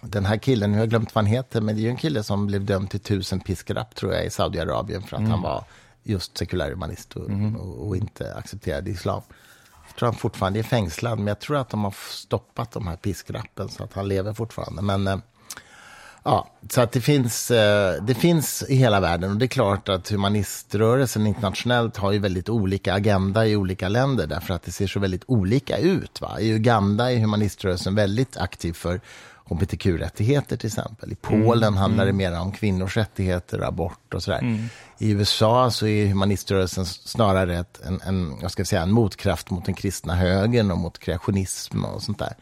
Den här killen, nu har jag glömt vad han heter, men det är ju en kille som blev dömd till tusen piskrapp, tror jag, i Saudiarabien för att han var just sekulär humanist och, och, och inte accepterade islam. Jag tror han fortfarande är fängslad, men jag tror att de har stoppat de här piskrappen så att han lever fortfarande. Men eh, ja, så att det finns, eh, det finns i hela världen och det är klart att humaniströrelsen internationellt har ju väldigt olika agenda i olika länder därför att det ser så väldigt olika ut. Va? I Uganda är humaniströrelsen väldigt aktiv för hbtq-rättigheter till exempel. I Polen handlar det mer om kvinnors rättigheter, abort och sådär. I USA så är humaniströrelsen snarare ett, en, en, jag ska säga, en motkraft mot den kristna högern och mot kreationism och sånt där.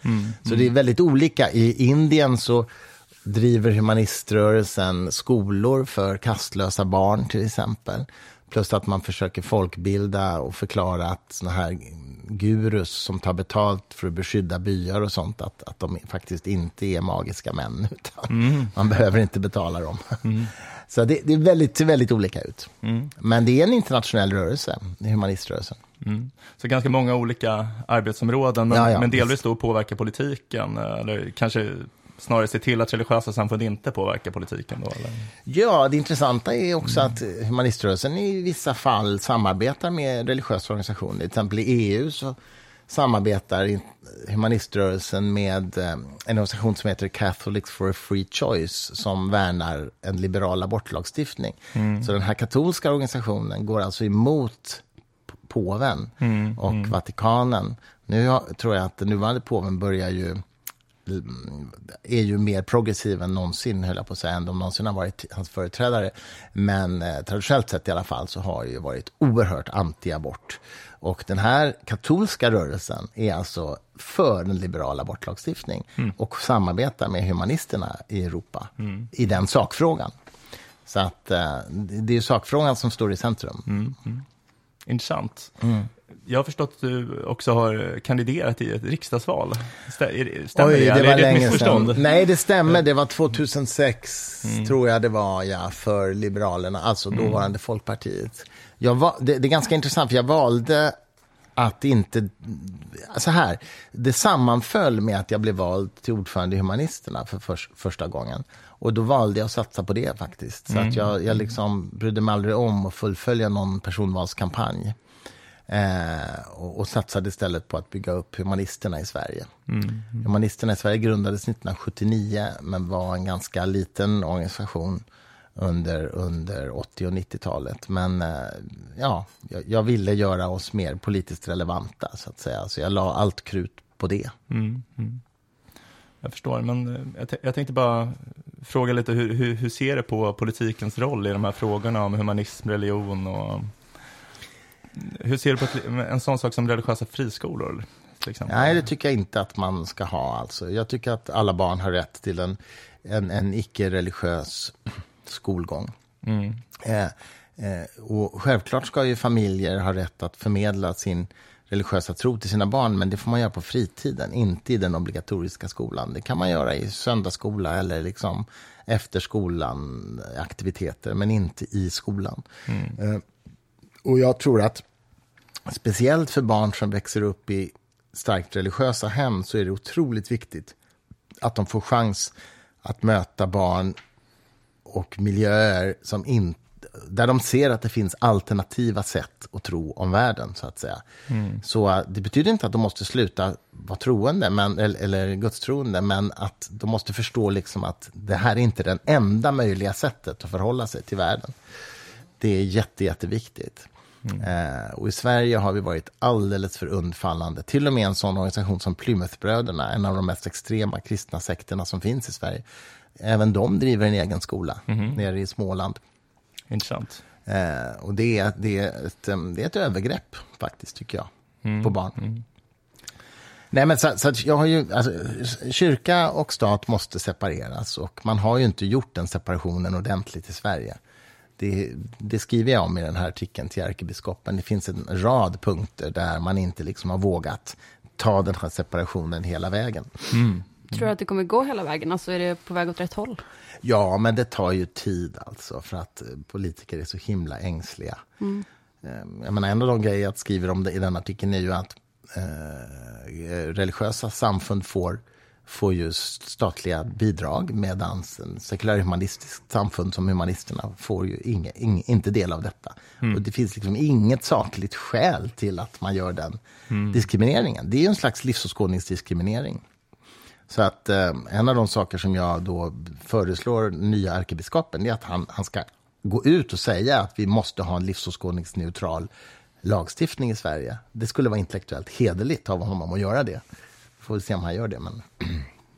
Så det är väldigt olika. I Indien så driver humaniströrelsen skolor för kastlösa barn till exempel. Plus att man försöker folkbilda och förklara att såna här gurus som tar betalt för att beskydda byar och sånt, att, att de faktiskt inte är magiska män, <laughs> utan man behöver inte betala dem. <laughs> Så det, det är väldigt, ser väldigt olika ut. Men det är en internationell rörelse, humaniströrelsen. Mm. Så ganska många olika arbetsområden, men, Ja, ja, men delvis då påverkar politiken, eller kanske snarare se till att religiösa samfund inte påverkar politiken då? Eller? Ja, det intressanta är också att humaniströrelsen i vissa fall samarbetar med religiösa organisationer. Till exempel i EU så samarbetar humaniströrelsen med eh, en organisation som heter Catholics for a Free Choice som värnar en liberal abortlagstiftning. Så den här katolska organisationen går alltså emot påven och Vatikanen. Nu tror jag att den nuvarande påven börjar ju är ju mer progressiv än någonsin, höll jag på att säga, än de någonsin har varit hans företrädare. Men eh, traditionellt sett i alla fall så har ju varit oerhört anti-abort. Och den här katolska rörelsen är alltså för en liberal abortlagstiftning och samarbetar med humanisterna i Europa i den sakfrågan. Så att eh, det det är ju sakfrågan som står i centrum. Intressant. Mm. Jag har förstått att du också har kandiderat i ett riksdagsval. Stämmer Oj, det? det var är det länge sedan. Nej, det stämmer. Det var 2006, tror jag det var, ja, för Liberalerna, alltså dåvarande Folkpartiet. Jag var, det, det är ganska intressant, för jag valde att inte... Så här, det sammanföll med att jag blev vald till ordförande i Humanisterna för förs- första gången. Och då valde jag att satsa på det faktiskt. Så att jag, jag liksom brydde mig aldrig om att fullfölja någon personvalskampanj. Eh, och, och satsade istället på att bygga upp humanisterna i Sverige. Humanisterna i Sverige grundades 1979 men var en ganska liten organisation under, under 80 och 90-talet. Men eh, ja, jag, jag ville göra oss mer politiskt relevanta så att säga. Så jag la allt krut på det. Mm, mm. Jag förstår, men eh, jag, jag tänkte bara fråga lite, hur, hur, hur ser du på politikens roll i de här frågorna om humanism, religion och hur ser du på ett, en sån sak som religiösa friskolor? Till exempel? Nej, det tycker jag inte att man ska ha. Alltså. Jag tycker att alla barn har rätt till en, en, en icke-religiös skolgång. Mm. Eh, eh, och självklart ska ju familjer ha rätt att förmedla sin religiösa tro till sina barn, men det får man göra på fritiden, inte i den obligatoriska skolan. Det kan man göra i söndagsskola eller liksom efter skolan aktiviteter, men inte i skolan. Eh, och jag tror att speciellt för barn som växer upp i starkt religiösa hem så är det otroligt viktigt att de får chans att möta barn och miljöer som inte där de ser att det finns alternativa sätt att tro om världen, så att säga. Så eh, det betyder inte att de måste sluta vara troende, men, eller, eller gudstroende, men att de måste förstå liksom att det här är inte det enda möjliga sättet att förhålla sig till världen. Det är jätte, jätteviktigt. Eh, och i Sverige har vi varit alldeles för undfallande. Till och med en sån organisation som Plymouthbröderna, en av de mest extrema kristna sekterna som finns i Sverige. Även de driver en egen skola nere i Småland. Intressant. Eh, och det är, det, är ett, em, det är ett övergrepp faktiskt, tycker jag, på barn. Nej, men så, så jag har ju, alltså, kyrka och stat måste separeras och man har ju inte gjort den separationen ordentligt i Sverige. Det, det skriver jag om i den här artikeln till ärkebiskopen. Det finns en rad punkter där man inte liksom har vågat ta den här separationen hela vägen. Tror du att det kommer gå hela vägen? Alltså är det på väg åt rätt håll? Ja, men det tar ju tid alltså för att eh, politiker är så himla ängsliga. Eh, Jag menar, en av de grejer jag skriver om det i den artikeln är ju att eh, religiösa samfund får, får ju statliga bidrag medan en sekulärhumanistiskt samfund som Humanisterna får ju inge, ing, inte del av detta. Och det finns liksom inget sakligt skäl till att man gör den diskrimineringen. Det är ju en slags livsåskådningsdiskriminering. Så att eh, en av de saker som jag då föreslår nya ärkebiskopen är att han, han ska gå ut och säga att vi måste ha en livsåskådningsneutral lagstiftning i Sverige. Det skulle vara intellektuellt hederligt av honom att göra det. Får vi se om han gör det. Men,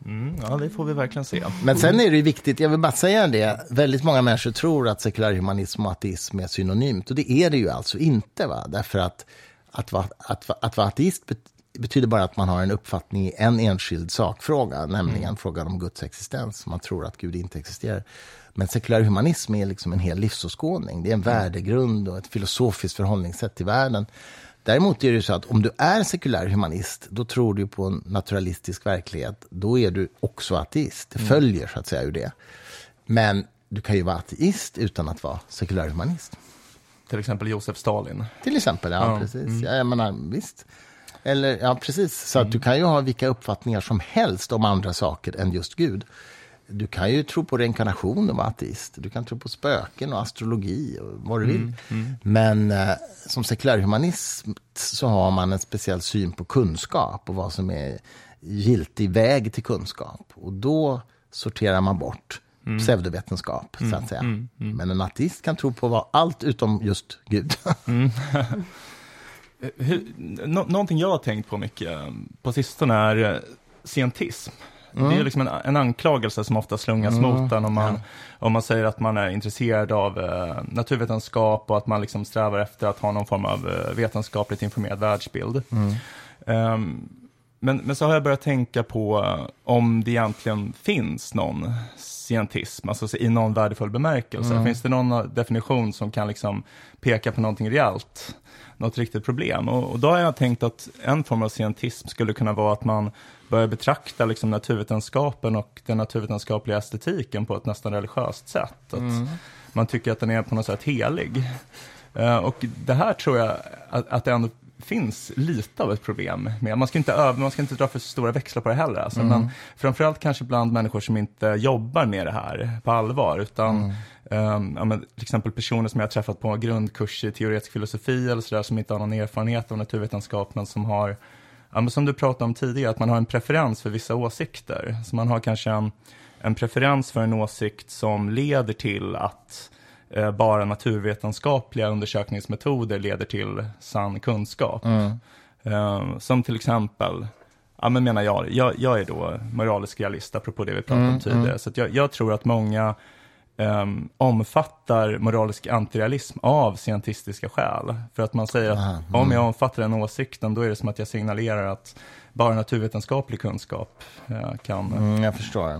Mm, ja, det får vi verkligen se. men sen är det viktigt, jag vill bara säga det, väldigt många människor tror att sekulärhumanism och ateism är synonymt. Och det är det ju alltså inte. Va? Därför att att vara, att, att vara ateist bet- betyder bara att man har en uppfattning i en enskild sakfråga, nämligen frågan om Guds existens. Man tror att Gud inte existerar. Men sekulär humanism är liksom en hel livsåskådning. Det är en värdegrund och ett filosofiskt förhållningssätt till världen. Däremot är det så att om du är sekulär humanist, då tror du på en naturalistisk verklighet. Då är du också ateist. Det följer så att säga ur det. Men du kan ju vara ateist utan att vara sekulär humanist. Till exempel Josef Stalin. Till exempel, ja, Ja, precis. Ja, jag menar, visst. Eller, ja, precis. Så att du kan ju ha vilka uppfattningar som helst om andra saker än just Gud. Du kan ju tro på reinkarnation och vara ateist. Du kan tro på spöken och astrologi och vad du vill. Men eh, som sekulärhumanist så har man en speciell syn på kunskap och vad som är giltig väg till kunskap. Och då sorterar man bort pseudovetenskap, så att säga. Men en ateist kan tro på vad, allt utom just Gud. <laughs> Hur, nå, någonting jag har tänkt på mycket eh, på sistone är eh, scientism. Det är liksom en, en anklagelse som ofta slungas mot en om man, om man säger att man är intresserad av eh, naturvetenskap och att man liksom strävar efter att ha någon form av eh, vetenskapligt informerad världsbild. Ehm, men, men så har jag börjat tänka på eh, om det egentligen finns någon scientism, alltså i någon värdefull bemärkelse. Finns det någon eh, definition som kan liksom peka på någonting reellt, något riktigt problem? Och, och då har jag tänkt att en form av scientism skulle kunna vara att man börjar betrakta liksom naturvetenskapen och den naturvetenskapliga estetiken på ett nästan religiöst sätt. Att Man tycker att den är på något sätt helig. Eh, och det här tror jag att, att det ändå finns lite av ett problem med. Man ska inte, öv, man ska inte dra för stora växlar på det heller. Alltså. Men framförallt kanske bland människor som inte jobbar med det här på allvar. Utan ehm, ja, men, till exempel personer som jag har träffat på grundkurser i teoretisk filosofi eller sådär som inte har någon erfarenhet av naturvetenskap men som har, ja, men som du pratade om tidigare, att man har en preferens för vissa åsikter. Så man har kanske en, en preferens för en åsikt som leder till att eh, bara naturvetenskapliga undersökningsmetoder leder till sann kunskap. Eh, som till exempel, ja men menar jag, jag, jag är då moralisk realist, apropå det vi pratade om tidigare. Så att jag, jag tror att många ehm, omfattar moralisk antirealism av scientistiska skäl. För att man säger att om jag omfattar den åsikten, då är det som att jag signalerar att bara naturvetenskaplig kunskap eh, kan Mm,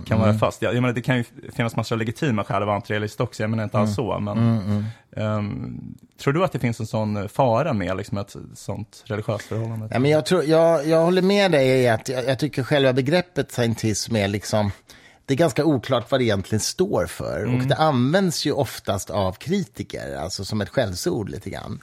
kan vara fast. Jag, jag menar, det kan ju finnas massor av legitima skäl vara antirealist också, jag menar inte alls så. Men, ehm, tror du att det finns en sån fara med liksom, ett sånt religiöst förhållande? Ja, men jag, tror, jag, jag håller med dig i att jag, jag tycker själva begreppet scientism är liksom det är ganska oklart vad det egentligen står för. Och det används ju oftast av kritiker, alltså som ett skällsord lite grann.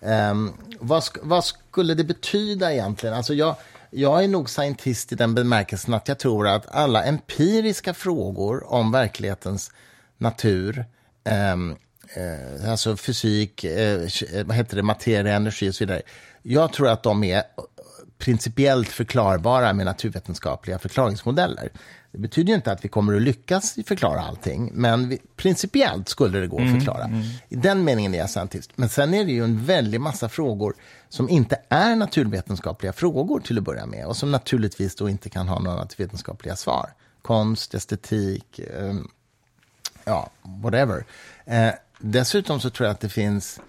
Ehm, vad, sk- vad skulle det betyda egentligen? Alltså jag, jag är nog scientist i den bemärkelsen att jag tror att alla empiriska frågor om verklighetens natur, ehm, eh, alltså fysik, k- vad heter det, materia, energi och så vidare. Jag tror att de är principiellt förklarbara med naturvetenskapliga förklaringsmodeller. Det betyder ju inte att vi kommer att lyckas förklara allting, men vi, principiellt skulle det gå att förklara. I den meningen är jag scientist. Men sen är det ju en väldig massa frågor som inte är naturvetenskapliga frågor till att börja med och som naturligtvis då inte kan ha några naturvetenskapliga svar. Konst, estetik, eh, ja, whatever. Eh, dessutom så tror jag att det finns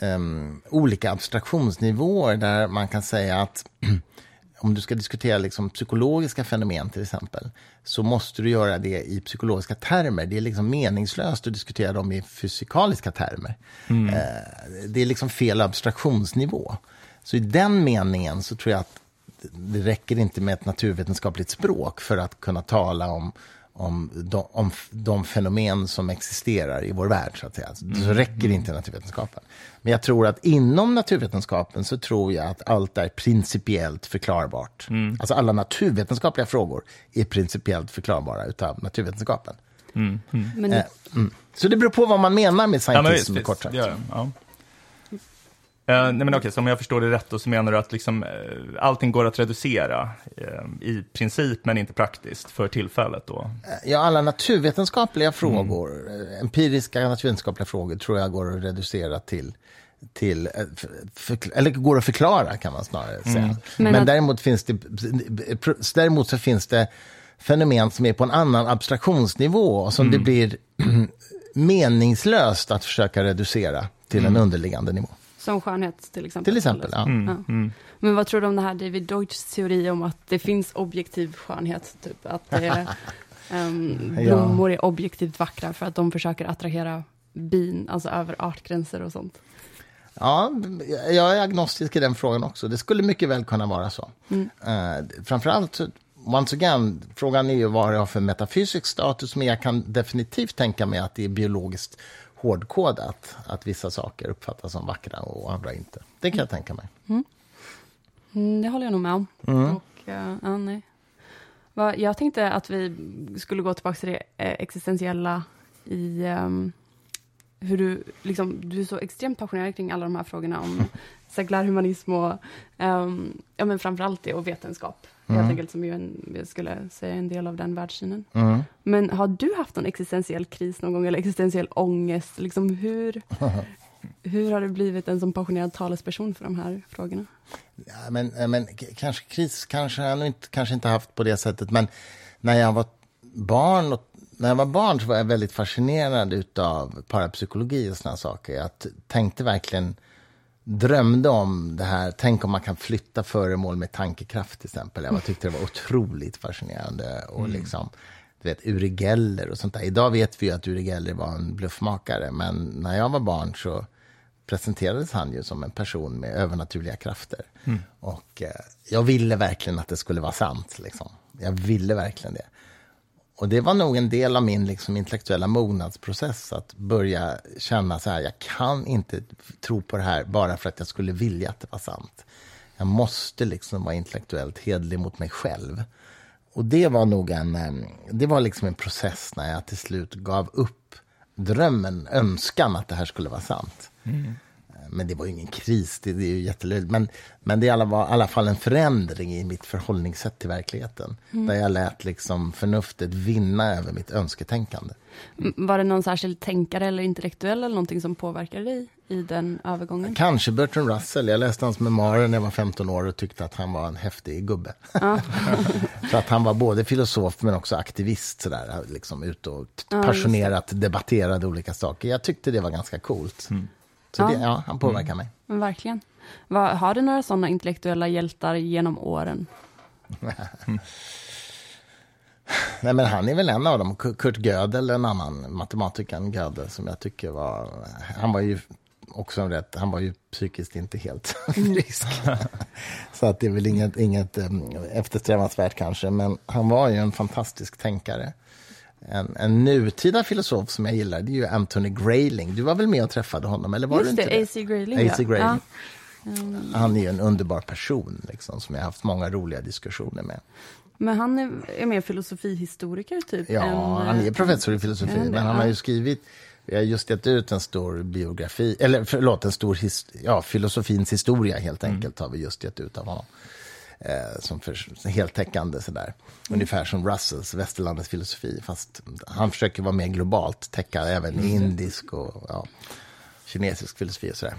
em, olika abstraktionsnivåer där man kan säga att <clears throat> om du ska diskutera liksom psykologiska fenomen till exempel, så måste du göra det i psykologiska termer. Det är liksom meningslöst att diskutera dem i fysikaliska termer. Eh, det är liksom fel abstraktionsnivå. Så i den meningen så tror jag att det räcker inte med ett naturvetenskapligt språk för att kunna tala om, om, de, om de fenomen som existerar i vår värld. Så, att säga. så räcker inte naturvetenskapen. Men jag tror att inom naturvetenskapen så tror jag att allt är principiellt förklarbart. Alltså alla naturvetenskapliga frågor är principiellt förklarbara utav naturvetenskapen. Men Eh, mm. Så det beror på vad man menar med Ja, men visst, scientism, kort sagt. det gör det. Ja. Eh, nej men okej, så om jag förstår det rätt då så menar du att liksom, eh, allting går att reducera eh, i princip men inte praktiskt för tillfället då? Ja, alla naturvetenskapliga frågor, eh, empiriska naturvetenskapliga frågor, tror jag går att reducera till till, för, eller går att förklara kan man snarare säga. Men, Men att- däremot, finns det, däremot så finns det fenomen som är på en annan abstraktionsnivå och som det blir <clears throat> meningslöst att försöka reducera till en underliggande nivå. Som skönhet till exempel. Till exempel, ja. Mm, Ja. mm. Men vad tror du om det här David Deutschs teori om att det finns objektiv skönhet? Typ att det är, <laughs> Ja. blommor är objektivt vackra för att de försöker attrahera bin, alltså över artgränser och sånt. Ja, jag är agnostisk i den frågan också. Det skulle mycket väl kunna vara så. Mm. Uh, framförallt, så- once again, frågan är ju vad det har för metafysisk status, men jag kan definitivt tänka mig att det är biologiskt hårdkodat, att vissa saker uppfattas som vackra och andra inte. Det kan jag tänka mig. Mm, det håller jag nog med om. Mm. Och, eh, ja, nej. Va, jag tänkte att vi skulle gå tillbaka till det eh, existentiella i ehm, hur du, liksom, du är så extremt passionerad kring alla de här frågorna om <laughs> sekulär humanism och um, ja, men framförallt det och vetenskap. Helt Mm. enkelt som ju en, jag skulle säga en del av den världssynen. Mm. Men har du haft någon existentiell kris någon gång eller existentiell ångest? Liksom hur, <laughs> hur har du blivit en som passionerad talesperson för de här frågorna? Ja, men, eh, men kanske kris kanske jag inte, kanske inte haft på det sättet. Men när jag var barn, och, när jag var barn så var jag väldigt fascinerad av parapsykologi och såna saker. Jag tänkte verkligen, drömde om det här. Tänk om man kan flytta föremål med tankekraft till exempel. Jag tyckte det var otroligt fascinerande. Och liksom, du vet, Uri Geller och sånt där. Idag vet vi ju att Uri Geller var en bluffmakare. Men när jag var barn så presenterades han ju som en person med övernaturliga krafter. Och eh, jag ville verkligen att det skulle vara sant. Liksom. Jag ville verkligen det. Och det var nog en del av min liksom, intellektuella mognadsprocess att börja känna så här, jag kan inte tro på det här bara för att jag skulle vilja att det var sant. Jag måste liksom vara intellektuellt hedlig mot mig själv. Och det var nog en, det var liksom en process när jag till slut gav upp drömmen, önskan att det här skulle vara sant. Mm. Men det var ju ingen kris, det, det är ju jättelöjligt. Men, men det är i alla, i alla fall en förändring i mitt förhållningssätt till verkligheten. Där jag lät liksom förnuftet vinna över mitt önsketänkande. Var det någon särskild tänkare eller intellektuell eller någonting som påverkade dig i den övergången? Kanske Bertrand Russell. Jag läste hans memoarer när jag var 15 år och tyckte att han var en häftig gubbe. Så <laughs> att han var både filosof men också aktivist, sådär, liksom ut och t- Ja, passionerat debatterade olika saker. Jag tyckte det var ganska coolt. Så det, Ja. ja, han påverkar mig. Men verkligen. Va, har du några sådana intellektuella hjältar genom åren? <laughs> Nej, men han är väl en av dem. Ku- Kurt Gödel, en annan matematikern Gödel, som jag tycker var... Han var ju också en rätt... Han var ju psykiskt inte helt <laughs> frisk. <laughs> Så att det är väl inget, inget um, eftersträvansvärt kanske. Men han var ju en fantastisk tänkare. En, en nutida filosof som jag gillar, det är ju Anthony Grayling. Du var väl med och träffade honom, eller var Just du inte det, A.C. Grayling. A.C. Grayling. Ja. Mm. Han är ju en underbar person, liksom, som jag har haft många roliga diskussioner med. Men han är, är mer filosofihistoriker typ? Ja, än, han är eh, professor i filosofi, men han har ju skrivit... Vi har just gett ut en stor biografi, eller förlåt, en stor his, ja, filosofins historia helt enkelt har vi just gett ut av honom. Eh, som för, heltäckande sådär. Ungefär som Russells Västerlandets filosofi, fast han försöker vara mer globalt, täcka även indisk och ja, kinesisk filosofi och sådär.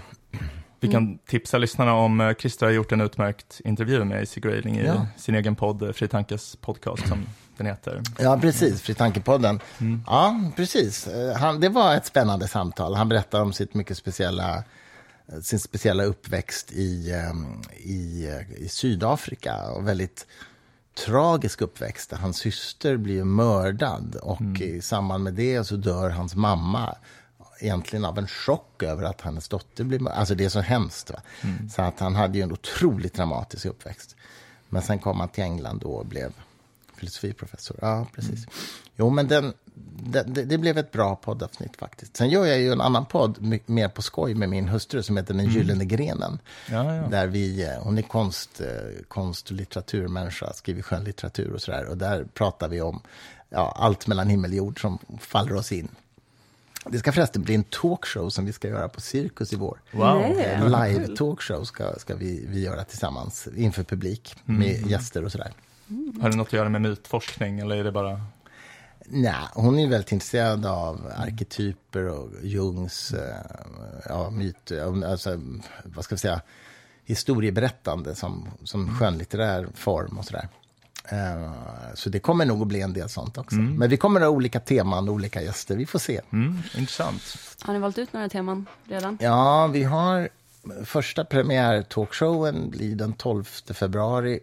Vi kan tipsa lyssnarna om eh, Christer har gjort en utmärkt intervju med AC Grayling i Ja. sin egen podd, eh, Fri Tankes podcast som den heter. Ja, precis. Fri tankepodden. Ja, precis. Eh, Han, det var ett spännande samtal. Han berättade om sitt mycket speciella, sin speciella uppväxt i, ehm, i, i Sydafrika. Och väldigt tragisk uppväxt. där Hans syster blir mördad och i samband med det så dör hans mamma egentligen av en chock över att hennes dotter blir mördad. Alltså det är så hemskt. Va? Så att han hade ju en otroligt dramatisk uppväxt. Men sen kom han till England och blev filosofiprofessor. Ja, precis. Jo, men den, det, det, det blev ett bra poddavsnitt faktiskt. Sen gör jag ju en annan podd, mer på skoj, med min hustru som heter Den gyllene grenen. Ja, ja. Där vi, eh, hon är konst, eh, konst och litteraturmänniska, skriver skönlitteratur och sådär. Och där pratar vi om ja, allt mellan himmel och jord som faller oss in. Det ska förresten bli en talkshow som vi ska göra på Cirkus i vår. Wow. En live talkshow ska, ska vi, vi göra tillsammans inför publik med gäster och sådär. Har det något att göra med mytforskning eller är det bara... Nej, hon är väldigt intresserad av arketyper och Jungs eh, ja, myter, alltså, vad ska vi säga, historieberättande som, som skönlitterär form och sådär. Eh, så det kommer nog att bli en del sånt också. Men vi kommer att ha olika teman och olika gäster, vi får se. Mm, intressant. Har ni valt ut några teman redan? Ja, vi har första premiärtalkshowen blir den 12 februari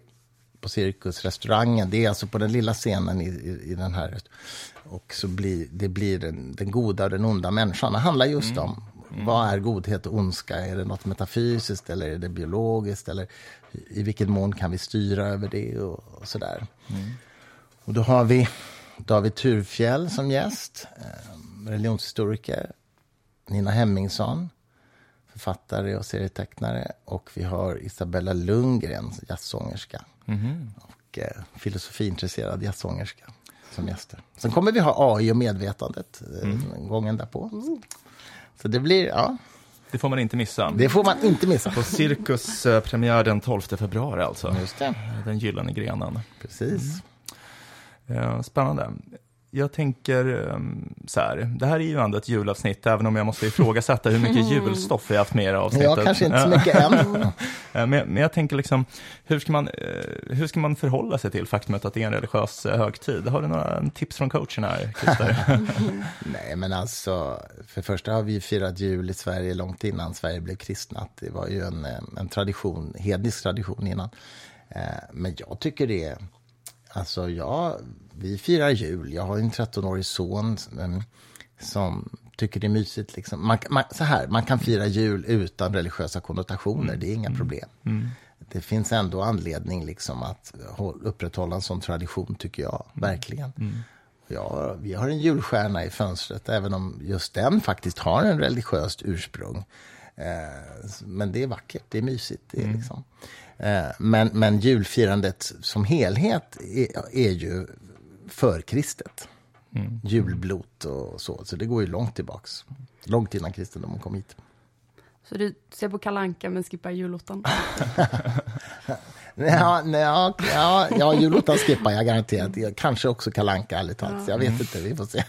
på Cirkusrestaurangen. Det är alltså på den lilla scenen i, i, i den här. Och så blir det blir den, den goda och den onda människan. Det handlar just om vad är godhet och ondska? Är det något metafysiskt eller är det biologiskt? Eller i vilken mån kan vi styra över det och, och sådär. Och då har vi David Turfjell som gäst, eh, religionshistoriker. Nina Hemmingsson, författare och serietecknare. Och vi har Isabella Lundgren, jazzsångerska. Och eh, filosofiintresserad jazzsångerska som gäster. Sen kommer vi ha AI och medvetandet eh, gången därpå. Så det blir, ja, Det får man inte missa. det får man inte missa. På Cirkus eh, premiär den 12 februari alltså. Just det, Den gyllene grenen. precis. Eh, Spännande. Jag tänker eh, så här, det här är ju ändå ett julavsnitt, även om jag måste ifrågasätta hur mycket julstoff vi har haft med i det avsnittet. Ja, kanske inte så mycket än. <laughs> Eh, Men, men jag tänker liksom, hur ska, man, eh, hur ska man förhålla sig till faktumet att det är en religiös eh, högtid? Har du några tips från coachen här, Christer? <laughs> Nej, men alltså, för det första har vi firat jul i Sverige långt innan Sverige blev kristnat. Det var ju en, en tradition, hednisk tradition innan. Men jag tycker det alltså jag, vi firar jul. Jag har en 13-årig son som tycker det är mysigt. Liksom. Man, man, så här, man kan fira jul utan religiösa konnotationer, det är inga problem. Det finns ändå anledning liksom att håll- upprätthålla en sån tradition, tycker jag. Verkligen. Ja, vi har en julstjärna i fönstret, även om just den faktiskt har en religiöst ursprung. Eh, men det är vackert, det är mysigt. Det är liksom. eh, men, men julfirandet som helhet är, är ju förkristet. Julblot och så, så det går ju långt tillbaks. Långt innan kristendomen kom hit. Så du ser på Kalanka men skippar julottan? <laughs> Ja, nej, ja, ja, ja julottan skippar jag garanterat. Jag kanske också kalanka ärligt talat. Så Jag vet inte, vi får se.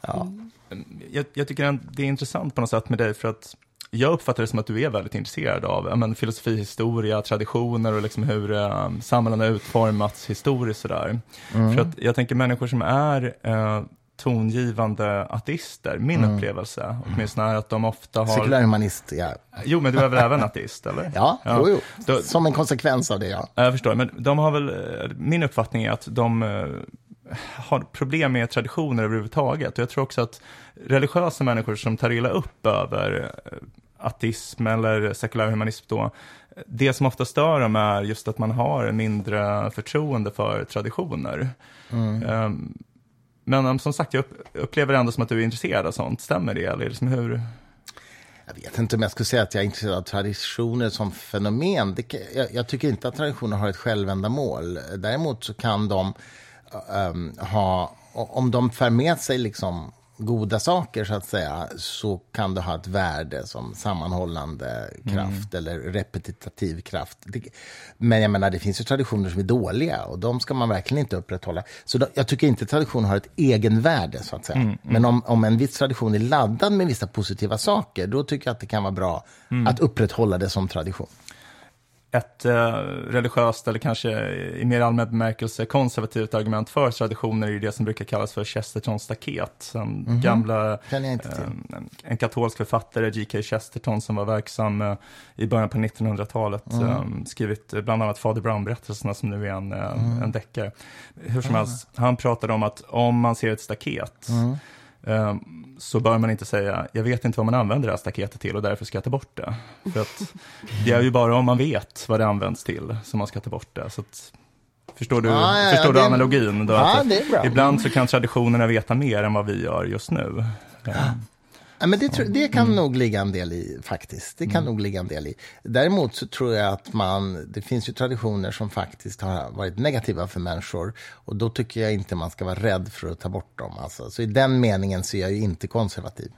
<laughs> jag, jag tycker att det är intressant på något sätt med dig, för att jag uppfattar det som att du är väldigt intresserad av ja, men, filosofi, historia, traditioner och liksom hur eh, samhällen har utformats historiskt. Sådär. För att jag tänker människor som är eh, tongivande ateister, min upplevelse åtminstone är att de ofta har... Sekulärhumanist, ja. Jo, men du är väl även ateist, eller? Ja, Jo, jo. Då- som en konsekvens av det, ja. Ja, Jag förstår, men de har väl, eh, min uppfattning är att de eh, har problem med traditioner överhuvudtaget. Och jag tror också att religiösa människor som tar illa upp över eh, ateism eller sekulär humanism då, det som ofta stör dem är just att man har mindre förtroende för traditioner. Um, men um, som sagt, jag upp, upplever ändå som att du är intresserad av sånt. Stämmer det? Eller liksom hur? Jag vet inte om jag skulle säga att jag är intresserad av traditioner som fenomen. Det, jag, jag tycker inte att traditioner har ett självändamål. Däremot så kan de ehm, ha, om de för med sig liksom goda saker så att säga, så kan det ha ett värde som sammanhållande kraft eller repetitiv kraft. Men jag menar, det finns ju traditioner som är dåliga och de ska man verkligen inte upprätthålla. Så då, jag tycker inte tradition har ett egenvärde så att säga. Men om, om en viss tradition är laddad med vissa positiva saker, då tycker jag att det kan vara bra att upprätthålla det som tradition. Ett eh, religiöst eller kanske i mer allmän bemärkelse konservativt argument för traditioner är ju det som brukar kallas för Chestertons staket. En gamla, Känner jag inte till. eh, en, en katolsk författare, G.K. Chesterton, som var verksam eh, i början på 1900-talet. eh, skrivit eh, bland annat Fader Brown-berättelserna som nu är en, eh, en deckare. Hur som helst, han pratade om att om man ser ett staket eh, så bör man inte säga, jag vet inte vad man använder det här staketet till och därför ska jag ta bort det. För att det är ju bara om man vet vad det används till som man ska ta bort det. Så att, förstår du, Ja, ja, ja, förstår det- du analogin? Då? Ja, Att det. Ibland så kan traditionerna veta mer än vad vi gör just nu. Ja, men det, tro- det kan nog ligga en del i, faktiskt. Det kan nog ligga en del i. Däremot så tror jag att man, det finns ju traditioner som faktiskt har varit negativa för människor. Och då tycker jag inte man ska vara rädd för att ta bort dem. Alltså. Så i den meningen så är jag ju inte konservativ.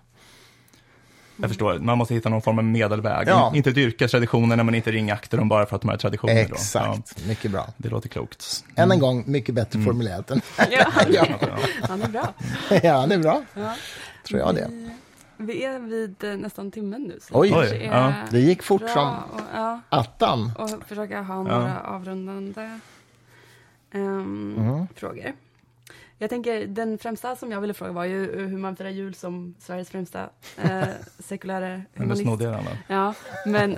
Jag förstår, man måste hitta någon form av medelväg. Ja. Inte dyrka traditionerna men inte ringakta dem bara för att de är traditioner. Då. Ja, Exakt, mycket bra. det låter klokt. Än en gång, mycket bättre formulerat än... Ja, <laughs> ja, han är bra. ja, det är bra. Ja. Tror jag det. Vi, är vid eh, nästan timmen nu. Så Oj. det ja. Det gick fort som och, ja, attan. och försöka ha några avrundande ehm, Mm. frågor. Jag tänker, den främsta som jag ville fråga var ju hur man firar jul som Sveriges främsta eh, <laughs> sekulära Men du humanist. snodde den? Ja, men,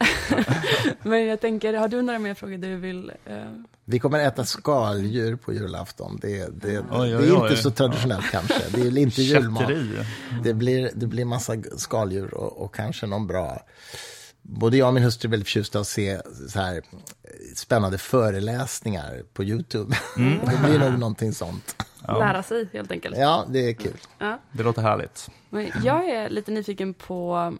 <laughs> men jag tänker, har du några mer frågor du vill? Eh, Vi kommer äta skaldjur på julafton. Det, det, Oj, oj, det är inte så traditionellt kanske. Det är inte <laughs> julmat. Kötteri. Det blir, det blir massa skaldjur och, och kanske någon bra... Både jag och min hustru är väldigt förtjusta att se så här spännande föreläsningar på Youtube. det blir nog någonting sånt. Lära sig helt enkelt. Ja, det är kul. Ja. Det låter härligt. Jag är lite nyfiken på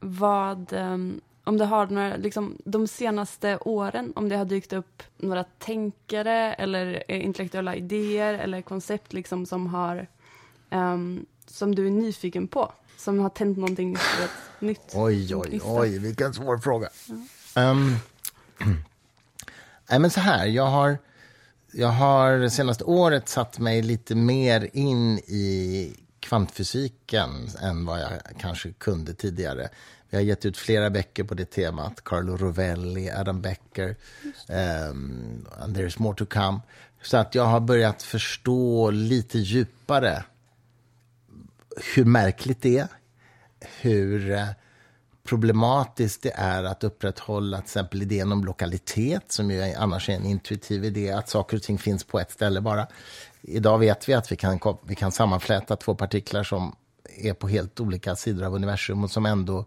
vad, ehm, om det har några, liksom de senaste åren, om det har dykt upp några tänkare eller eh, intellektuella idéer eller koncept liksom som har, ehm, som du är nyfiken på, som har tänt någonting rätt nytt. Oj, oj, oj, vilken svår fråga. Um, <clears throat> nej, men så här, jag har, jag har det senaste året satt mig lite mer in i kvantfysiken än vad jag kanske kunde tidigare. Vi har gett ut flera böcker på det temat. Carlo Rovelli, Adam Becker, um, and there's more to come. Så att jag har börjat förstå lite djupare hur märkligt det är. Hur eh, problematiskt det är att upprätthålla till exempel idén om lokalitet, som ju annars är en intuitiv idé, att saker och ting finns på ett ställe bara. Idag vet vi att vi kan, vi kan sammanfläta två partiklar som är på helt olika sidor av universum och som ändå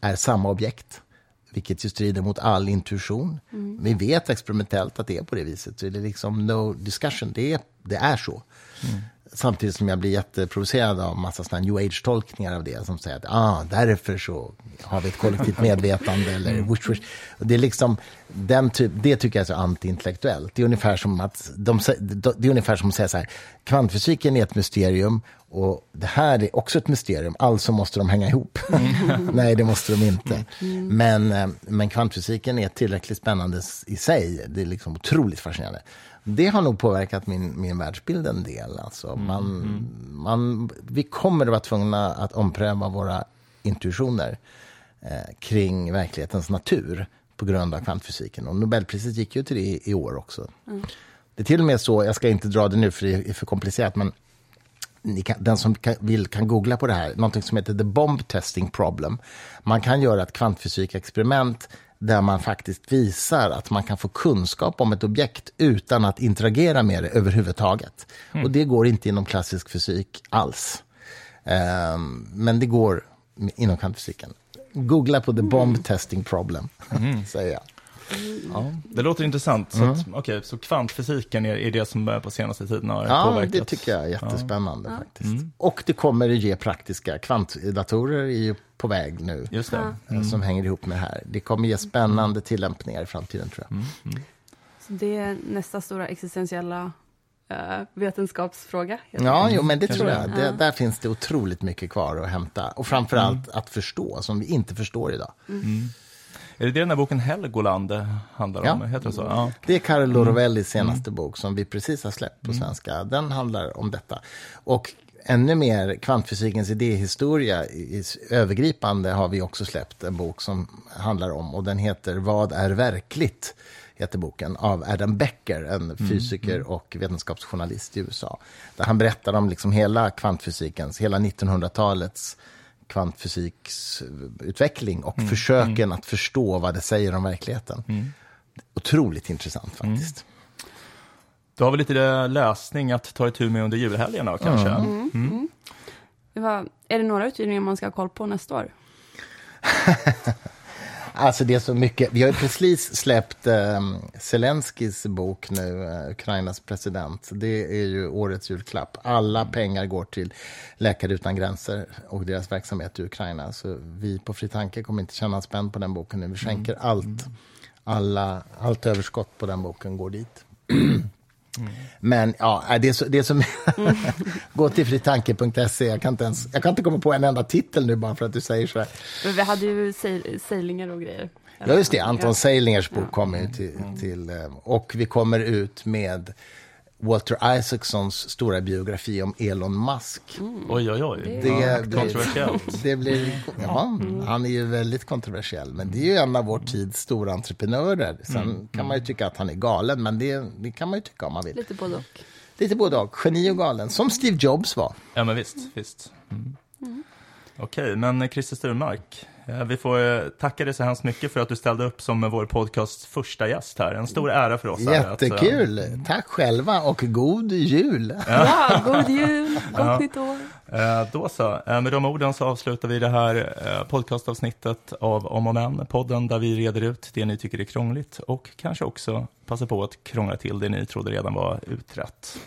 är samma objekt. Vilket ju strider mot all intuition. Vi vet experimentellt att det är på det viset. Så det är liksom no discussion. Det är, det är så. Samtidigt som jag blir jätteprovocerad av massa såna new age-tolkningar av det som säger att ah, därför så har vi ett kollektivt medvetande eller wish, wish. Och det är liksom, den typ, det tycker jag är så antiintellektuellt. Det är ungefär som att de, det är ungefär som att säga så här, kvantfysiken är ett mysterium och det här är också ett mysterium, alltså måste de hänga ihop. <laughs> Nej, det måste de inte. Men, eh, men kvantfysiken är tillräckligt spännande i sig. Det är liksom otroligt fascinerande. Det har nog påverkat min, min världsbild en del. Alltså man, man, vi kommer att vara tvungna att ompröva våra intuitioner eh, kring verklighetens natur på grund av kvantfysiken. Och Nobelpriset gick ju till det i, i år också. Det är till och med så, jag ska inte dra det nu för det är för komplicerat, men ni kan, den som kan, vill kan googla på det här, någonting som heter the bomb testing problem. Man kan göra ett kvantfysikexperiment där man faktiskt visar att man kan få kunskap om ett objekt utan att interagera med det överhuvudtaget. Och det går inte inom klassisk fysik alls. Ehm, men det går inom kvantfysiken. Googla på the bomb testing problem, <laughs> säger jag. Ja, det låter intressant. Så, att, okej, så kvantfysiken är, är det som på senaste tiden har Ja, påverkat? det tycker jag är jättespännande faktiskt. Och det kommer att ge praktiska kvantdatorer är ju på väg nu. Just det. eh, Som hänger ihop med det här. Det kommer ge spännande tillämpningar i framtiden tror jag. Så det är nästa stora existentiella eh, vetenskapsfråga. Ja, jo, men det Kanske tror jag. det. Det, där finns det otroligt mycket kvar att hämta. Och framför allt att förstå, som vi inte förstår idag. Är det det den här boken Helgoland handlar om? Ja. Heter det så? Ja. Det är Carlo Rovellis senaste bok som vi precis har släppt på svenska. Den handlar om detta. Och ännu mer kvantfysikens idéhistoria i, i, övergripande har vi också släppt en bok som handlar om och den heter Vad är verkligt? heter boken, av Adam Becker, en fysiker och vetenskapsjournalist i USA. Där han berättar om liksom hela kvantfysikens, hela 1900-talets kvantfysiksutveckling och försöken att förstå vad det säger om verkligheten. Otroligt intressant faktiskt. Du har väl lite läsning att ta itu med under julhelgen då, kanske? Det var, är det några utgivningar man ska ha koll på nästa år? <laughs> Alltså det är så mycket. Vi har precis släppt um, Zelenskis bok nu, eh, Ukrainas president. Det är ju årets julklapp. Alla pengar går till Läkare utan gränser och deras verksamhet i Ukraina. Så vi på Fri Tanke kommer inte känna spänn på den boken nu. Vi skänker allt. Alla, allt överskott på den boken går dit. <clears throat> Men ja, nej, det är så, det är så <laughs> Gå till fritanke.se. Jag, kan inte ens- jag kan inte komma på en enda titel nu bara för att du säger så här. För vi hade ju sej- sejlingar och grejer. Ja, just det. Anton Ja. Seilinger's bok kommer ju till, till... eh, Och vi kommer ut med Walter Isaacsons stora biografi om Elon Musk. Oj, oj, oj. Det ja, blir- Kontroversiellt. <laughs> Det blir, ja, han är ju väldigt kontroversiell, men det är ju en av vår tids stora entreprenörer. Sen kan man ju tycka att han är galen, men det, det kan man ju tycka om man vill. Lite både och. Lite både och, geni och galen, som Steve Jobs var. Ja, men visst. visst. Mm. Okej, men Christer Sturmark, vi får eh, tacka dig så hemskt mycket för att du ställde upp som vår podcasts första gäst här. En stor ära för oss. att, eh, Jättekul! Tack själva och god jul! Ja, god jul, <laughs> gott nytt år. Eh, Då så, Eh, med de orden så avslutar vi det här eh, podcastavsnittet av Om och Men, podden där vi reder ut det ni tycker är krångligt och kanske också passar på att krångla till det ni trodde redan var utrett.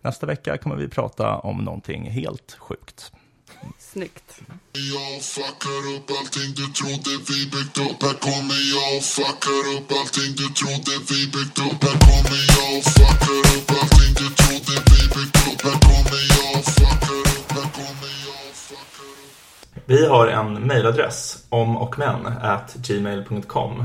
Nästa vecka kommer vi prata om någonting helt sjukt. Snyggt. Jag fuckar upp allting du trodde vi byggt upp. Här kommer jag och fuckar upp allting du trodde vi byggt upp. Här kommer jag och fuckar upp allting du trodde vi byggt upp. Här kommer jag och fuckar upp, här kommer jag och fuckar upp. Vi har en mejladress, omochmän gmail.com